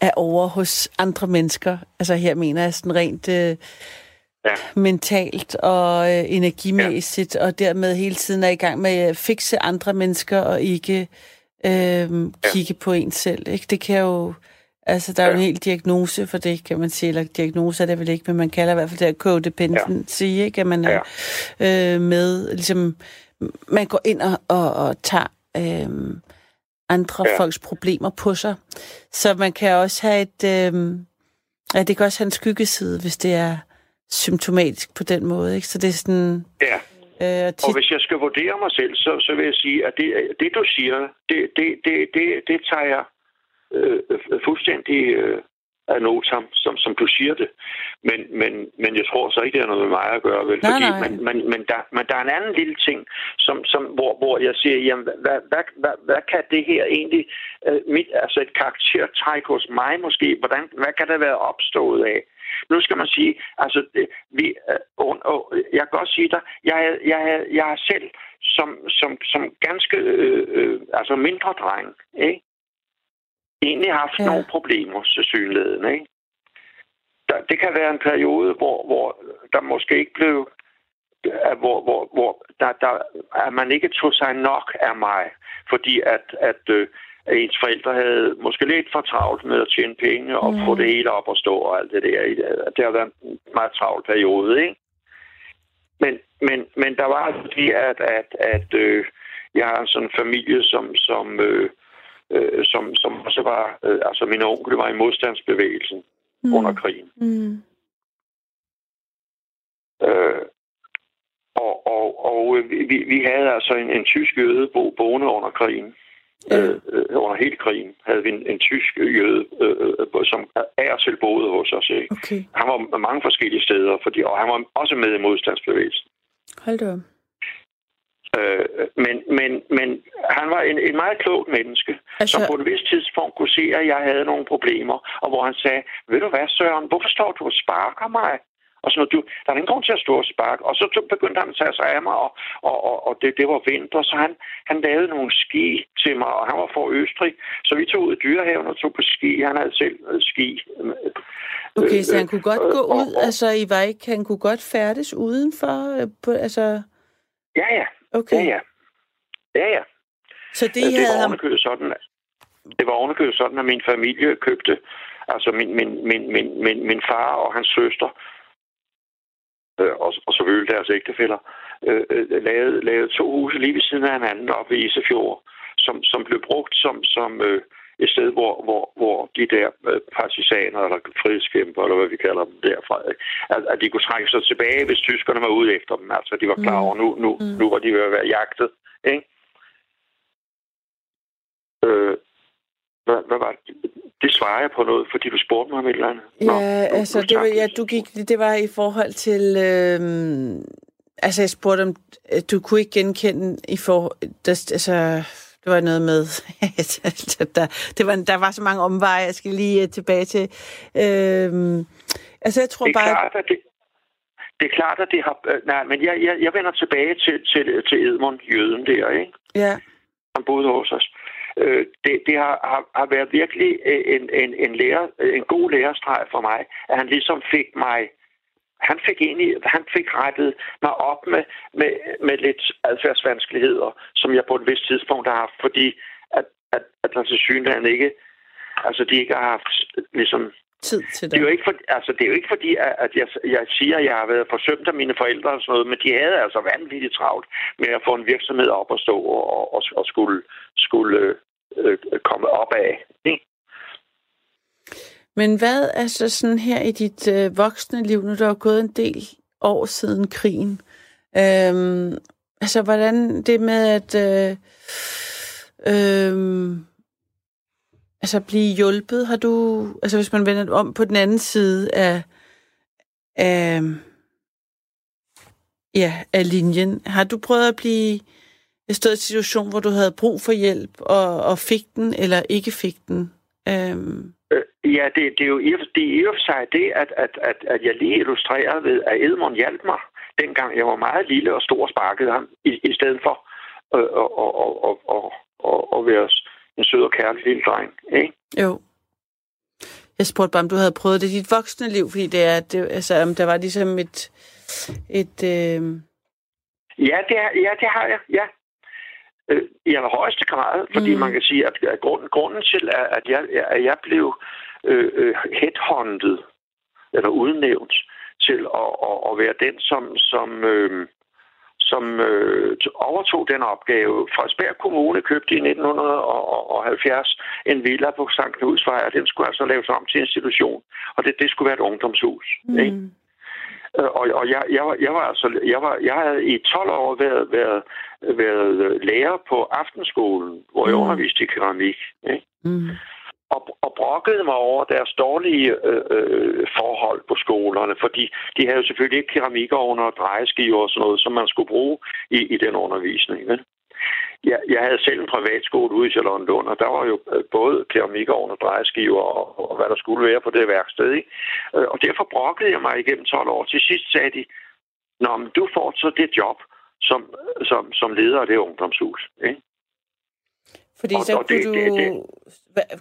er over hos andre mennesker. Altså her mener jeg sådan rent... Øh, ja. mentalt og øh, energimæssigt, ja. og dermed hele tiden er i gang med at fikse andre mennesker og ikke øh, kigge ja. på en selv. Ikke? Det kan jo... Altså, der er jo en hel diagnose for det, kan man sige. Eller diagnose er det vel ikke, men man kalder i hvert fald det codependency, ja. ikke? At man er ja. øh, med, ligesom... Man går ind og, og, og tager øh, andre ja. folks problemer på sig. Så man kan også have et... Øh, ja, det kan også have en skyggeside, hvis det er symptomatisk på den måde, ikke? Så det er sådan... Ja. Øh, tit... Og hvis jeg skal vurdere mig selv, så, så vil jeg sige, at det, det du siger, det, det, det, det, det tager jeg øh, fuldstændig øh, af notam, som, som du siger det. Men, men, men jeg tror så ikke, det har noget med mig at gøre, vel? Nej, Fordi, nej. Men, men, men, der, men der er en anden lille ting, som, som, hvor, hvor jeg siger, jamen, hvad, hvad, hvad, hvad kan det her egentlig, øh, mit, altså et karaktertræk hos mig måske, hvordan, hvad kan det være opstået af? Nu skal man sige, altså, vi, øh, og jeg kan godt sige dig, jeg, jeg, jeg er selv som, som, som ganske øh, øh, altså mindre dreng, ikke? Egentlig haft ja. nogle problemer, til synligheden, ikke? Der, det kan være en periode, hvor, hvor der måske ikke blev hvor, hvor, hvor der, der, at man ikke tog sig nok af mig, fordi at, at øh, at ens forældre havde måske lidt for travlt med at tjene penge og mm. få det hele op og stå og alt det der. Det har været en meget travl periode, ikke? Men, men, men der var fordi, at, at, at øh, jeg har sådan en familie, som, som, øh, øh, som, som også var... Øh, altså, min onkel var i modstandsbevægelsen mm. under krigen. Mm. Øh, og og, og øh, vi, vi havde altså en, en tysk jøde bo, boende under krigen. Ja. Øh, øh, under hele krigen havde vi en, en tysk jøde, øh, øh, som er selv boede hos os. Ikke? Okay. Han var mange forskellige steder, fordi, og han var også med i modstandsbevægelsen. Hold da øh, men, men, men han var en, en meget klog menneske, altså... som på et vist tidspunkt kunne se, at jeg havde nogle problemer, og hvor han sagde, ved du hvad, Søren, hvorfor står du og sparker mig? Og sådan noget, du, der er ingen grund til at stå og sparke. Og så begyndte han at tage sig af mig, og, og, og, og det, det var vinter, så han, han lavede nogle ski til mig, og han var fra Østrig. Så vi tog ud i dyrehaven og tog på ski. Han havde selv øh, ski. Okay, så han kunne godt gå ud, altså I var ikke, han kunne godt færdes udenfor, øh, på, altså... Ja, ja. Okay. Ja, ja. Ja, ja. Så det, det havde var ham... sådan, det var ovenikøbet sådan, at min familie købte, altså min, min, min, min, min, min far og hans søster, øh, og, og selvfølgelig deres ægtefælder, øh, øh, lavede, lavede to huse lige ved siden af hinanden oppe i Isefjord, som, som blev brugt som, som øh, et sted, hvor, hvor, hvor de der øh, partisaner, eller frihedskæmper, eller hvad vi kalder dem derfra, at, at de kunne trække sig tilbage, hvis tyskerne var ude efter dem. Altså, de var klar over, nu, nu, mm. nu var de ved at være jagtet. Ikke? Øh, hvad, hvad var det? Det svarer jeg på noget, fordi du spurgte mig om et eller andet. Ja, Nå, nu, altså, nu det var, ja, du gik, det var i forhold til... Øh, altså, jeg spurgte om, du kunne ikke genkende i for... Der, altså, det var noget med... <laughs> der, det var, der var så mange omveje, jeg skal lige øh, tilbage til. Øh, altså, jeg tror det er bare... Klart, at det, det er klart, at det har... Øh, nej, men jeg, jeg, jeg vender tilbage til, til, til Edmund, jøden der, ikke? Ja. Han boede hos os øh, det, det har, har, har været virkelig en, en, en, lærer, en god lærestreg for mig, at han ligesom fik mig, han fik egentlig, han fik rettet mig op med, med, med lidt adfærdsvanskeligheder, som jeg på et vist tidspunkt har haft, fordi at, at, at der til synligheden ikke, altså de ikke har haft ligesom Tid til det dig. er jo ikke, for, altså, det er jo ikke fordi, at at jeg, jeg siger, at jeg har været forsømt af mine forældre og sådan noget, men de havde altså vanvittigt travlt med at få en virksomhed op og stå og, og, og skulle, skulle øh, øh, komme op af. Ikke? Men hvad er så sådan her i dit øh, voksne liv, nu der er gået en del år siden krigen? Øhm, altså, hvordan det med at øh, øh, altså blive hjulpet, har du, altså hvis man vender det om på den anden side af, af, ja, af linjen, har du prøvet at blive stået i en situation, hvor du havde brug for hjælp, og, og fik den, eller ikke fik den? Øhm, Øh, ja, det, det, er jo og- det er i og for sig det, at, at, at, at jeg lige illustrerer ved, at Edmund hjalp mig, dengang jeg var meget lille og stor og sparkede ham, i, i stedet for øh, at, at, at, at, at, at være en sød og kærlig lille dreng. Ikke? Jo. Jeg spurgte bare, om du havde prøvet det i dit voksne liv, fordi det er, det, altså, om der var ligesom et, et øh, Ja, det, er, ja, det har jeg, ja. Øh, I allerhøjeste grad, fordi Mm. man kan sige, at, grunden, grunden til, at at jeg, at jeg blev øh, øh, headhunted, eller udnævnt, til at, at, at være den, som, som, øh, som øh, overtog den opgave. Frederiksberg Kommune købte i 1970 en villa på St. Knudsvej, og den skulle altså laves om til institution. Og det, det skulle være et ungdomshus. Ikke? mm, Øh, Og, og jeg, jeg, var, jeg var altså, jeg, var, jeg havde i 12 år været, været, været lærer på aftenskolen, hvor jeg mm. underviste i keramik. Ikke? mm, og, og brokkede mig over deres dårlige øh, øh, forhold på skolerne, fordi de havde jo selvfølgelig ikke keramikovne og drejeskiver og sådan noget, som man skulle bruge i, i den undervisning. Vel? Jeg, jeg havde selv en privatskole ude i Charlottenlund, og der var jo øh, både keramikovn og drejeskiver og, og hvad der skulle være på det værksted. Ikke? Øh, og derfor brokkede jeg mig igennem 12 år. Til sidst sagde de, Nå, men du får så det job som, som, som leder af det ungdomshus. Ikke? Fordi Og- så og kunne det- du... det- det-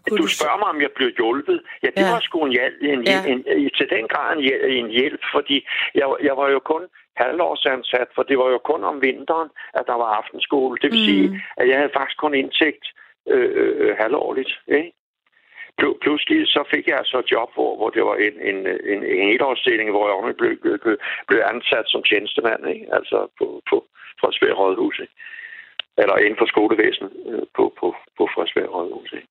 kunne Du spørger mig, om jeg blev hjulpet. Ja, det Ja. var sgu en hjælp, en, Ja. en, en, til den grad en en hjælp fordi jeg, jeg var jo kun halvårsansat, for det var jo kun om vinteren, at der var aftenskole. Det vil Mm. sige, at jeg havde faktisk kun indtægt øh, øh, halvårligt. Ikke? Pl- Pludselig så fik jeg altså et job, hvor, hvor det var en, en, en, en helårsstilling, hvor jeg blev, blev, blev ansat som tjenestemand, ikke? altså på, på Frederiksberg Rådhus. Ikke? Eller inden for skolevæsenet øh, på, på, på Frederiksberg Rådhus. Ikke?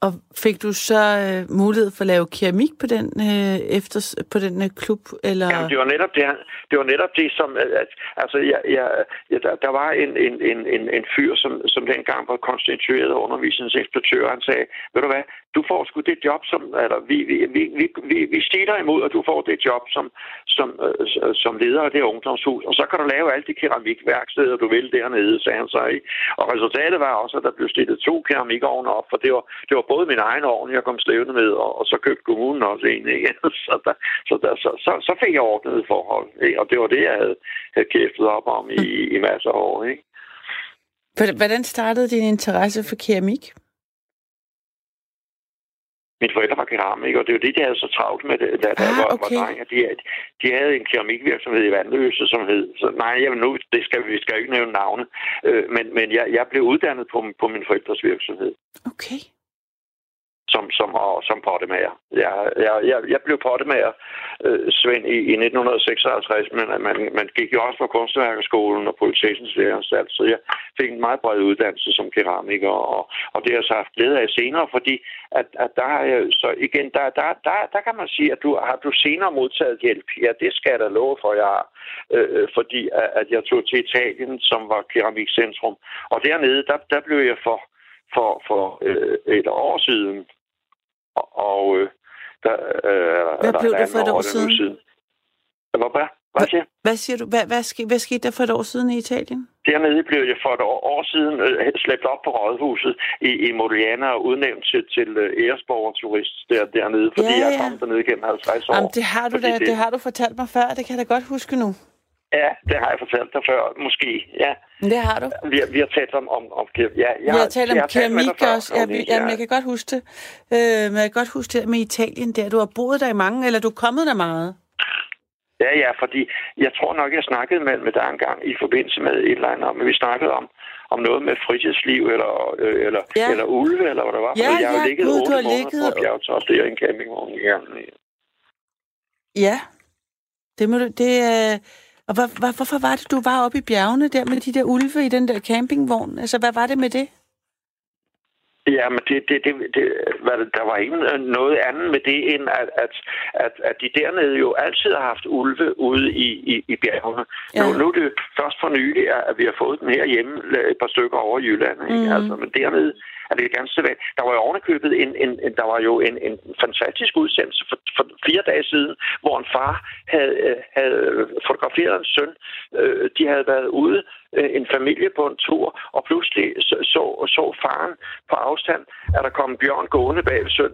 Og fik du så øh, mulighed for at lave keramik på den, øh, efter, på den øh, klub? Eller? Jamen, det var netop det, det, var netop det som... Øh, at- altså, jeg, jeg, jeg, der, der var en, en, en, en, en fyr, som, som dengang var konstitueret undervisningsinspektør, han sagde, ved du hvad, du får sgu det job, som... Eller, vi, vi, vi, vi, vi, vi stiger imod, at du får det job som, som, øh, som leder af det ungdomshus, og så kan du lave alle de keramikværksteder, du vil dernede, sagde han så. Ikke? Og resultatet var også, at der blev stillet to keramikovne op, for det var, det var både min egen ovn, jeg kom slævende med, og, og så købte kommunen også en. Ikke? <laughs> Så, der, så, der, så, så, så fik jeg ordnet forhold, ikke? og det var det, jeg havde, havde kæftet op om i, i masser af år. Ikke? Hvordan- startede din interesse for keramik? Mine forældre var keramikere, og det var det, de havde så travlt med, det, da, Ah, jeg var, okay. var dreng. at De, de havde en keramikvirksomhed i Vandløse, som hed... Så, nej, jamen nu, det skal, vi skal jo ikke nævne navne. Øh, men men jeg, jeg blev uddannet på, på min forældres virksomhed. Okay som, som, og, som pottemager. Jeg, jeg, jeg, jeg blev pottemager, øh, Svend, i, i 1956, men man, man gik jo også på Kunstværkerskolen og politikens Læreranstalt, så jeg fik en meget bred uddannelse som keramiker, og, og det har jeg så haft glæde af senere, fordi at, at der har jeg, så igen, der, der, der, der kan man sige, at du har du senere modtaget hjælp. Ja, det skal jeg da love for, jeg har, øh, fordi at, at jeg tog til Italien, som var keramikcentrum, og dernede, der, der blev jeg for for, for øh, et år siden. Og, øh, der, øh, Hvad der blev er det for et år det nu siden? Hvad, hvad, hvad siger? Hvad siger du? Hvad, hvad, skete, hvad skete der for et år siden i Italien? Dernede blev jeg for et år, siden øh, slæbt op på rådhuset i, i Modigliana og udnævnt til, til øh, æresborgerturist der, dernede, fordi Ja, ja, jeg kommet dernede gennem 50 år. Jamen, det har du da, det- det har du fortalt mig før, det kan jeg da godt huske nu. Ja, det har jeg fortalt dig før, måske. Ja, Det har du. vi har, vi har talt om, om, om ja, jeg, Vi har talt om jeg keramik før, også. Ja, vi, jamen, jeg kan godt huske det. Øh, men jeg kan godt huske det med Italien der. Du har boet der i mange, eller du er kommet der meget. Ja, ja, fordi jeg tror nok, jeg snakkede med, med dig engang i forbindelse med et eller andet, men vi snakkede om, om noget med fritidsliv, eller, øh, eller, Ja. eller ulve, eller hvad det var. Ja, jeg har ja, ligget Gud, du har måneder ligget- på et bjergtop, det er en campingvogn. Ja. Ja, det må du... Det, øh, og hvor, hvor, hvorfor var det, du var oppe i bjergene der med de der ulve i den der campingvogn? Altså, hvad var det med det? Ja, men det, det, det, det, hvad det, der var ikke noget andet med det, end at, at, at, at de dernede jo altid har haft ulve ude i, i, i bjergene. Ja. Nu, nu er det først for nylig, at vi har fået dem her hjemme et par stykker over i Jylland. Ikke? Mhm. Altså, men dernede er det ganske sædvanligt. Der var jo ovenikøbet en, en, en, der var jo en, en fantastisk udsendelse for, for fire dage siden, hvor en far havde, øh, havde fotograferet en søn. Øh, De havde været ude, øh, en familie på en tur, og pludselig så, så, så faren på afstand, at der kom en bjørn gående bag søn,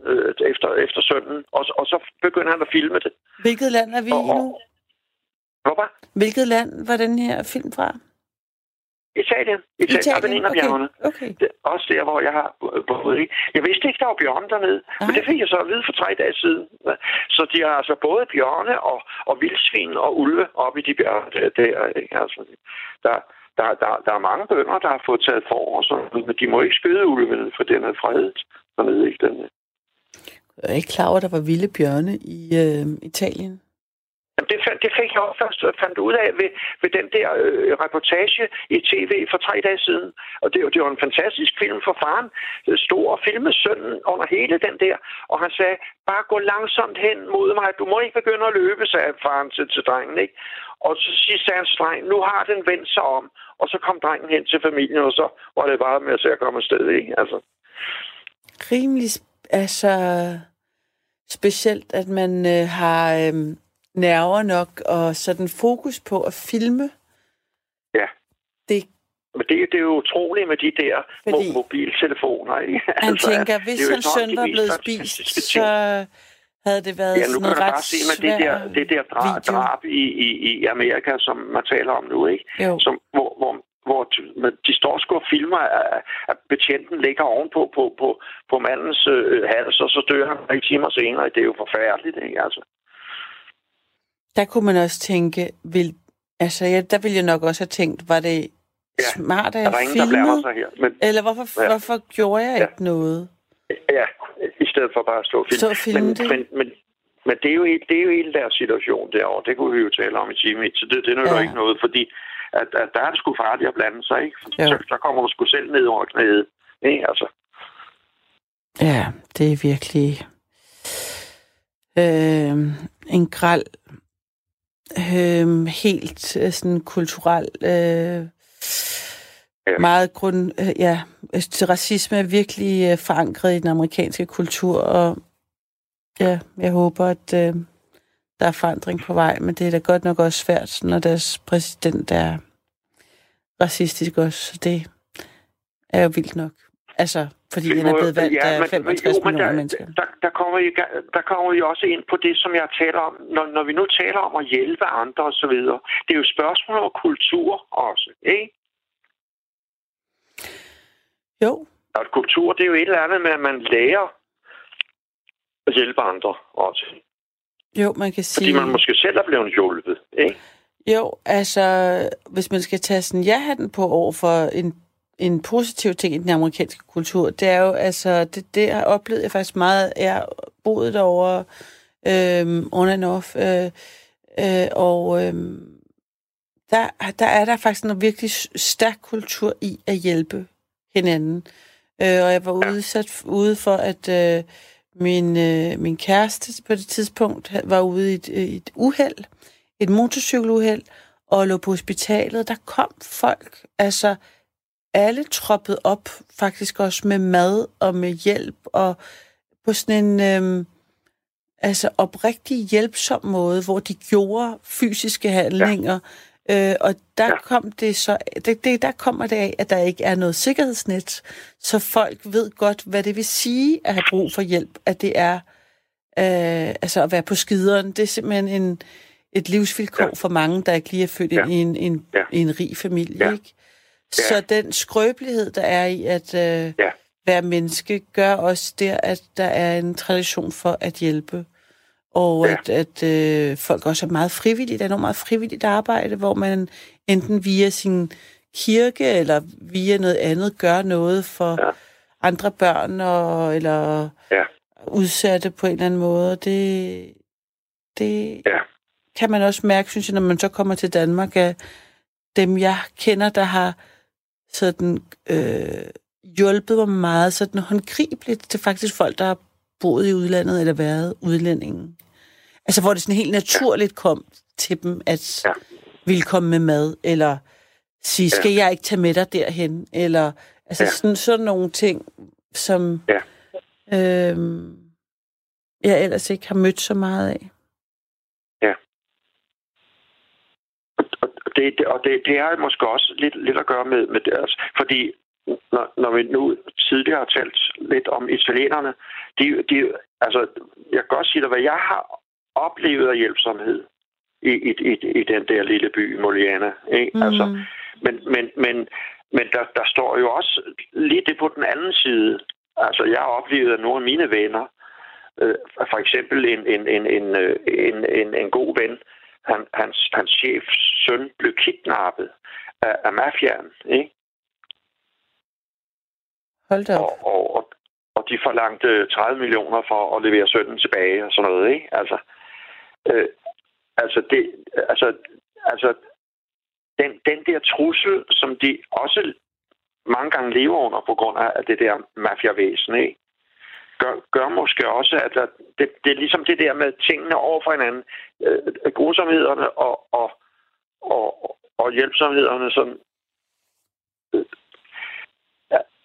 efter, efter sønnen, og, og så begyndte han at filme det. Hvilket land er vi i nu? Hvorfor? Hvilket land var den her film fra? Italien. Italien. Apenninerbjergene. okay. okay. Også der, hvor jeg har boet. Jeg vidste ikke, der var bjørne dernede, Nej. men det fik jeg så at vide for tre dage siden. Så de har altså både bjørne og, og vildsvin og ulve oppe i de bjerge der. der? Altså, der, der, der, der er mange bønder, der har fået taget for, og sådan, noget, men de må ikke skyde ulven, for den er fredet dernede. Ikke? Den, Jeg er ikke klar over, at der var vilde bjørne i øh, Italien. Jamen, det, fandt, det fik jeg også først øh, fandt ud af ved, ved den der øh, reportage i tv for tre dage siden. Og det, det var en fantastisk film for faren. Øh, Stod og filmede sønnen under hele den der. Og han sagde, bare gå langsomt hen mod mig. Du må ikke begynde at løbe, sagde faren til, til drengen. Ikke? Og så siger sagde hans dreng, nu har den vendt sig om. Og så kom drengen hen til familien, og så var det bare med at se at komme afsted. Ikke? Altså, Rimelig, sp- altså, specielt, at man øh, har øh, nerver nok og sådan fokus på at filme. Ja. Det, men det, det er jo utroligt med de der Fordi- mobiltelefoner. Ikke? han Altså, tænker, er hvis hans søn var blevet spist, så havde det været Ja, nu sådan kan noget ret bare se med det der, det der drab, video. drab i, i, i Amerika, som man taler om nu, ikke? Jo. Som, hvor, hvor, hvor de står sgu og filmer, at, at betjenten ligger ovenpå på, på, på mandens øh, hals, og så dør han tre timer senere. Det er jo forfærdeligt, ikke? Altså, Der kunne man også tænke, vil, altså ja, der ville jeg nok også have tænkt, var det Ja, smart, at jeg filmede? sig her. Men Eller hvorfor, Ja. hvorfor gjorde jeg Ja. ikke noget? ja, i stedet for bare at stå og filme. Stå og filme men, det? Men, men, men det er, jo, det er jo hele deres situation derovre. Det kunne vi jo tale om i time så det, det er jo Ja. ikke noget, fordi at, at der er det sgu farligt at blande sig, ikke? Ja. Så, så kommer du sgu selv ned over knæet. Ikke? Altså, Ja, det er virkelig øh, en græld, øh, helt øh, sådan kulturel, øh, Ja. meget grund, øh, ja, altså, racisme er virkelig øh, forankret i den amerikanske kultur, og ja, jeg håber, at øh, der er forandring på vej, men det er da godt nok også svært, når deres præsident er racistisk også, så det er jo vildt nok. Altså, fordi han er blevet valgt af 65 jo, millioner der, mennesker. Der, der, kommer vi, der kommer vi også ind på det, som jeg taler om. Når, når vi nu taler om at hjælpe andre og så videre. Det er jo spørgsmål om kultur også, ikke? Jo, Og kultur, det er jo et eller andet med, at man lærer at hjælpe andre også. jo, man kan Fordi sige... man måske selv er blevet hjulpet, ikke? Jo, altså, hvis man skal tage sådan ja-hatten på over for en, en positiv ting i den amerikanske kultur, det er jo, altså, det, det har oplevet jeg faktisk meget, jeg har boet derovre øhm, on and off, øh, øh, og øhm, der, der er der faktisk en virkelig stærk kultur i at hjælpe hinanden. Øh, og jeg var udsat ude for, at øh, min, øh, min kæreste på det tidspunkt var ude i et, i et uheld, et motorcykeluheld, og lå på hospitalet. Der kom folk, altså alle troppede op, faktisk også med mad og med hjælp, og på sådan en øh, altså oprigtig hjælpsom måde, hvor de gjorde fysiske handlinger. Ja. Øh, og der ja. kom det så, det, det, der kommer det af, at der ikke er noget sikkerhedsnet, så folk ved godt, hvad det vil sige at have brug for hjælp, at det er øh, altså at være på skideren. Det er simpelthen en, et livsvilkår ja. for mange, der ikke lige er født Ja. ind i en, en, Ja. en rig familie. Ja. Ikke? Så den skrøbelighed, der er i at øh, Ja. være menneske, gør også der, at der er en tradition for at hjælpe. og Ja. at, at øh, folk også er meget frivillige. Der er noget meget frivilligt arbejde, hvor man enten via sin kirke eller via noget andet gør noget for Ja. andre børn og, eller Ja. udsatte på en eller anden måde. Det, det Ja. kan man også mærke, synes jeg, når man så kommer til Danmark, at dem, jeg kender, der har sådan øh, hjulpet mig meget sådan håndgribeligt til faktisk folk, der har boet i udlandet eller været udlændingen. Altså, hvor det sådan helt naturligt kom til dem, at Ja. ville komme med mad, eller sige, skal jeg ikke tage med dig derhen? Eller, altså Ja. sådan, sådan nogle ting, som Ja. øhm, jeg ellers ikke har mødt så meget af. Og det, det, og det, det har måske også lidt, lidt at gøre med, med deres... Fordi når, når vi nu tidligere har talt lidt om italienerne, de, de, altså, jeg kan godt sige dig, hvad jeg har oplevet af hjælpsomhed i, i, i, i den der lille by, Moliana. Ikke? Mm. Altså, men men, men, men der, der står jo også lige det på den anden side. Altså, jeg har oplevet, at nogle af mine venner, øh, for eksempel en, en, en, en, øh, en, en, en god ven, han, hans, hans chefs søn blev kidnappet af, af mafiaen, ikke? Hold da op. Og, og, og, de forlangte 30 millioner for at levere sønnen tilbage og sådan noget, ikke? Altså, øh, altså, det, altså, altså den, den der trussel, som de også mange gange lever under på grund af det der mafiavæsen, ikke? Gør, gør måske også, at der, det, det er ligesom det der med tingene over for hinanden. Øh, grusomhederne og, og, og, og hjælpsomhederne, som øh,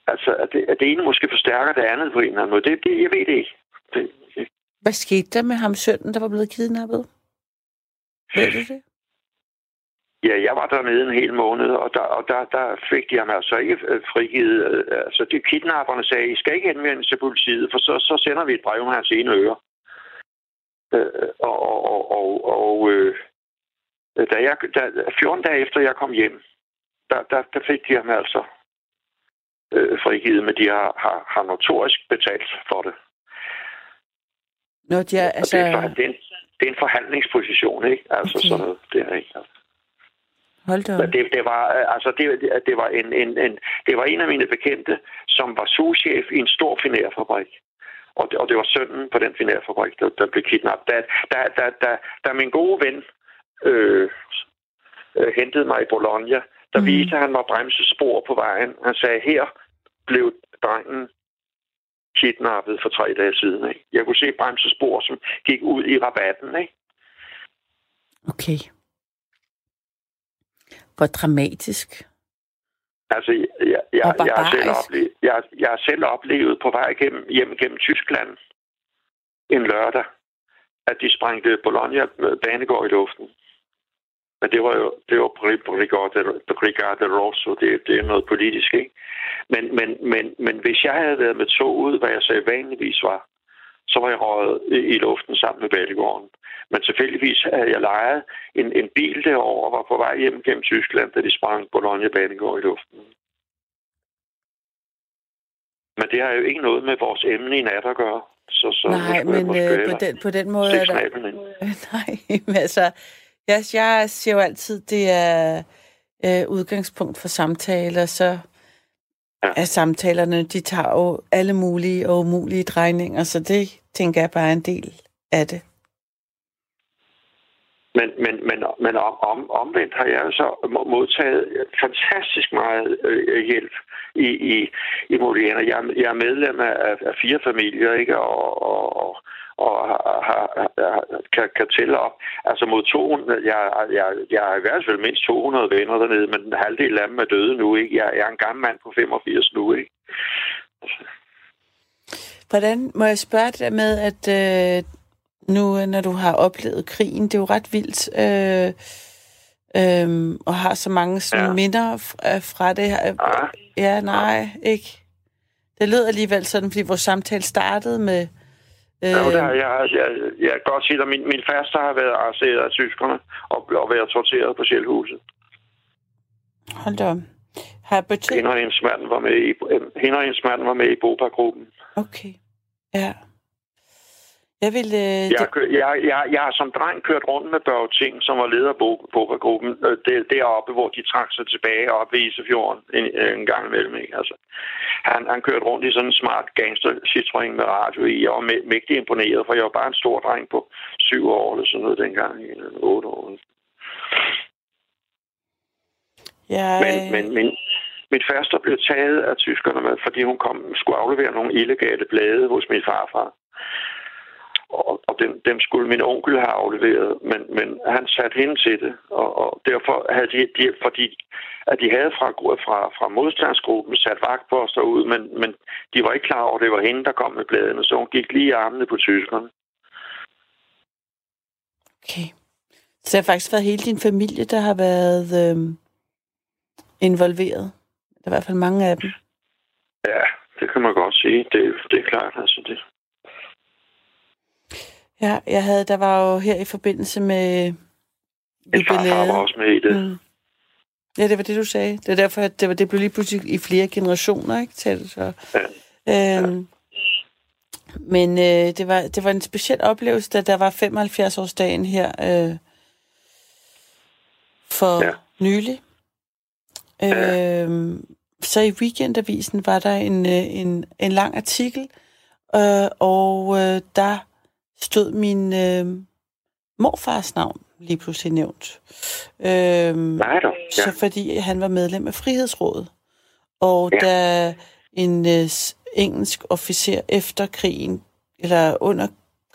altså, at det, at det ene måske forstærker det andet på en eller anden måde. Det, det, jeg ved det ikke. Det, det, Hvad skete der med ham sønnen, der var blevet kidnappet? Ved du det? Ja, jeg var dernede en hel måned, og der, og der, der fik de ham altså ikke øh, frigivet. Øh, Altså, de kidnapperne sagde, I skal ikke henvende til politiet, for så, så sender vi et brev med hans ene øre. Øh, og og, og, og øh, da jeg, da, 14 dage efter jeg kom hjem, der, der, der fik de ham altså øh, frigivet, men de har, har, har notorisk betalt for det. Nå, de er, Altså... altså... Og det, er, for- det, er en, det er en forhandlingsposition, ikke? Altså Okay. sådan noget. Det er ikke. Altså. Hold da det, det var øh, altså det, det- var en, en, en det var en af mine bekendte, som var souschef i en stor finærfabrik. Og det, og det var sønnen på den finærfabrik, der, der blev kidnappet. Da, da, da, da, da min gode ven øh, øh, hentede mig i Bologna, der mm. viste han mig bremsespor på vejen. Han sagde, her blev drengen kidnappet for tre dage siden. Ikke? Jeg kunne se bremsespor, som gik ud i rabatten. Ikke? Okay. Hvor dramatisk. Altså, jeg, jeg, jeg, har selv oplevet, jeg, jeg har selv oplevet på vej gennem, hjem gennem Tyskland en lørdag, at de sprængte Bologna banegård i luften. Men det var jo det var Bri- Brigade, Rosso, det, det er noget politisk, ikke? Men, men, men, men hvis jeg havde været med toget, hvad jeg sagde vanligvis var, så var jeg røget i, luften sammen med banegården. Men tilfældigvis havde jeg lejet en, en bil derovre og var på vej hjem gennem Tyskland, da de sprang Bologna banegård i luften. Men det har jo ikke noget med vores emne i nat at gøre. Så, så Nej, men øh, på, den, på den måde er der... ind. <laughs> Nej, men altså... Jeg, jeg siger jo altid, det er øh, udgangspunkt for samtaler, så Ja. er samtalerne, de tager jo alle mulige og umulige drejninger, så det tænker jeg bare er en del af det. Men, men, men, men om, om, omvendt har jeg så må- modtaget fantastisk meget øh, hjælp i, i, i Moliana. Jeg, er- jeg er medlem af, af fire familier, ikke? Og, og, og, har, har, har, kan, kan tælle op. Altså mod 200, jeg, jeg, jeg har i hvert fald mindst 200 venner dernede, men en halvdel af dem er døde nu, ikke? Jeg, jeg er en gammel mand på 85 nu, ikke? Hvordan må jeg spørge det der med, at øh, nu, øh, når du har oplevet krigen, det er jo ret vildt, øh, øh, og har så mange sådan, Ja. minder fra, fra det her. Ja, nej, ikke. Det lød alligevel sådan, fordi vores samtale startede med... Øh, Ja, der, jeg, jeg, jeg kan godt sige at min, min faster har været arresteret af tyskerne og, og været torteret på Sjælhuset. hold da op. Har betydet... Hende og hendes mand var med i, hende og hendes mand var med i Bopa-gruppen. Okay, ja. Jeg vil... Øh, Jeg, jeg, jeg, jeg har som dreng kørt rundt med Børge Ting, som var leder af Bo- Boba-gruppen, øh, der, deroppe, hvor de trak sig tilbage op ved Isefjorden en, en gang imellem. Ikke? Altså, han, han kørte rundt i sådan en smart gangster Citroën med radio i. Jeg var mæ- mægtig imponeret, for jeg var bare en stor dreng på syv år eller sådan noget dengang, eller otte år. jeg, Men, men min, min faster blev taget af tyskerne fordi hun kom, skulle aflevere nogle illegale blade hos min farfar. Og, og dem, dem skulle min onkel have afleveret, men, men han satte hende til det. Og, og derfor havde de, de, fordi at de havde fra, fra, fra modstandsgruppen sat vagtposter ud, men, men de var ikke klar over, at det var hende, der kom med bladene, så hun gik lige i armene på tyskerne. Okay. Så det har faktisk været hele din familie, der har været øh, involveret. Der er i hvert fald mange af dem. Ja, det kan man godt sige. Det, det er klart, altså det. Ja, jeg havde, der var jo her i forbindelse med Min farfar var også med i det. Mm. Ja, det var det, du sagde. Det er derfor, at det, var, det blev lige pludselig i flere generationer, ikke? Til så. Ja. Øhm, Men øh, det, var, det var en speciel oplevelse, da der var 75-årsdagen her øh, for Ja. ja. nylig. Øh, så i weekendavisen var der en, øh, en, en lang artikel, øh, og øh, der stod min øh, morfars navn lige pludselig nævnt. Øh, Nej så Ja. fordi han var medlem af Frihedsrådet. Og Ja. da en øh, engelsk officer efter krigen, eller under,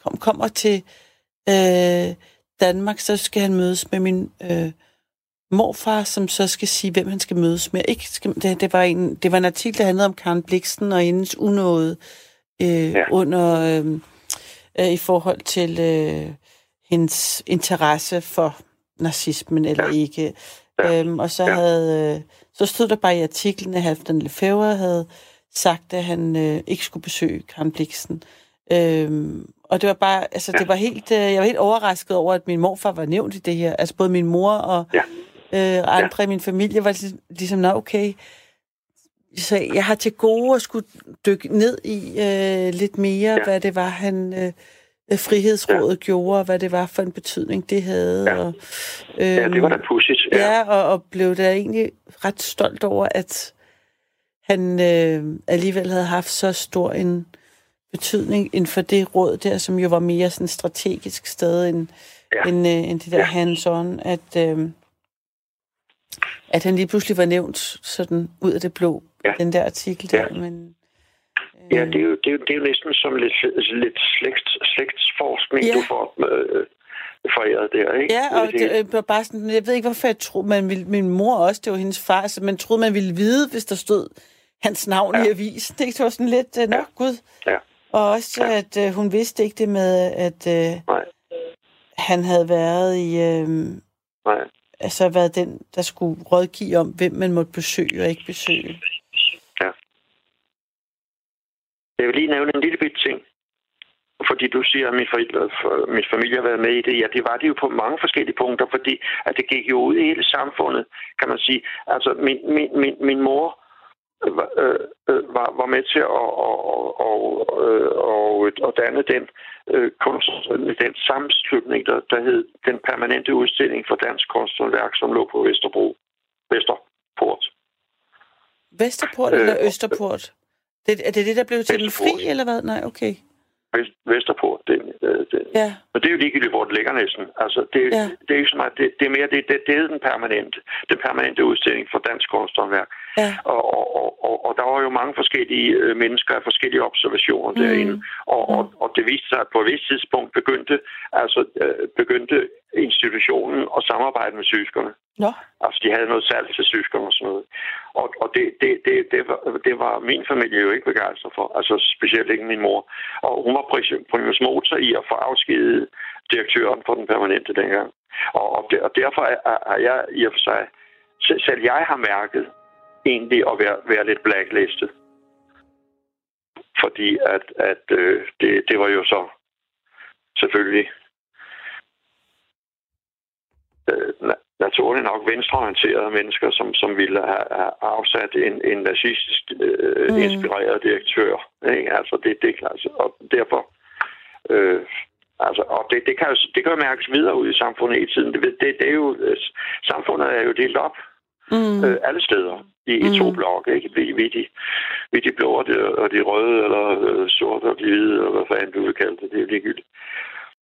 kom, kommer til øh, Danmark, så skal han mødes med min øh, morfar, som så skal sige, hvem han skal mødes med. Ikke skal, det, det, var en, det var en artikel, der handlede om Karen Bliksen og hendes unåde øh, ja. under øh, øh, i forhold til øh, hendes interesse for nazismen eller ja. ikke. Ja. Øhm, og så Ja. ja. havde øh, så stod der bare i artiklen, at Halvdan Lefebvre havde sagt, at han øh, ikke skulle besøge Karen Bliksen. Øhm, og det var bare, altså det var helt, øh, jeg var helt overrasket over, at min morfar var nævnt i det her. Altså både min mor og, Ja. øh, andre ja. i min familie var ligesom, ligesom nå okay. Så jeg har til gode at skulle dykke ned i øh, lidt mere, Ja. hvad det var, han øh, øh, Frihedsrådet ja. gjorde, og hvad det var for en betydning, det havde. Ja. Og, ja, det var da pudsigt. Ja. Ja, og, og blev da egentlig ret stolt over, at han øh, alligevel havde haft så stor en betydning inden for det råd der, som jo var mere sådan strategisk sted end, Ja. end, øh, end det der ja. hands-on, at, øh, at han lige pludselig var nævnt sådan ud af det blå, Ja. ja. den der artikel Ja. der, men... Øh, Ja, det er, jo, det, er jo, det er jo næsten som lidt, lidt slægt, slægtsforskning, Ja. du får øh, foræret der, ikke? Ja, og det øh, bare sådan, jeg ved ikke, hvorfor jeg troede, man ville, min mor også, det var hendes far, så man troede, man ville vide, hvis der stod hans navn ja. Ja. i avisen. Det var sådan lidt, øh, nå Ja. gud. Ja. Og også, Ja. at øh, hun vidste ikke det med, at øh, Nej, han havde været i, øh, nej. altså været den, der skulle rådgive om, hvem man måtte besøge og ikke besøge. Jeg vil lige nævne en lille bit ting. Fordi du siger, at min, forældre, for- min familie har været med i det. Ja, det var det jo på mange forskellige punkter, fordi at det gik jo ud i hele samfundet, kan man sige. Altså, min, min, min, min mor øh, var, øh, var, var med til at, og, og, og, og, danne den, øh, kunst, den sammenslutning, der, der hed den permanente udstilling for dansk kunsthåndværk, som lå på Vesterbro. Vesterport. Vesterport eller Øh, Østerport? Det, er det det, der blev til den fri, eller hvad? Nej, okay. Vest- Vesterport. Det, øh, det, Ja, Men det er jo ligegyldigt, hvor det ligger næsten. Altså, det. Ja. det er ikke så meget, det, det er mere, det, det, det er den permanente, den permanente udstilling for dansk kunsthåndværk. Ja. Og, og, og, og, der var jo mange forskellige øh, mennesker af forskellige observationer mm. derinde. Og, og, og det viste sig, at på et vist tidspunkt begyndte, altså, øh, begyndte institutionen at samarbejde med tyskerne. Nå, Altså, de havde noget salg til tyskerne og sådan noget. Og, og det, det, det, det, var, det var min familie jo ikke begejstret for. Altså, specielt ikke min mor. Og hun var prim- primus motor i at få afskedet direktøren for den permanente dengang. Og, og, der, og derfor er, er- er jeg i og for sig... Selv jeg har mærket egentlig at være, være lidt blacklistet. Fordi at, at øh, det, det var jo så selvfølgelig øh, na- naturligt nok venstreorienterede mennesker, som, som ville have, have afsat en, en nazistisk øh, Mm. inspireret direktør. Ikke? Altså, det, det klart. Og derfor Øh, altså, og det, det, kan jo, det kan jo mærkes videre ud i samfundet i tiden. Det, det, det er jo, øh, samfundet er jo delt op Mm. øh, alle steder i, i to Mm. blokke. Ikke? Vi, vi, de, vi de blå og de, og de røde, eller øh, sorte og de hvide, eller hvad fanden du vil kalde det. Det er ligegyldigt.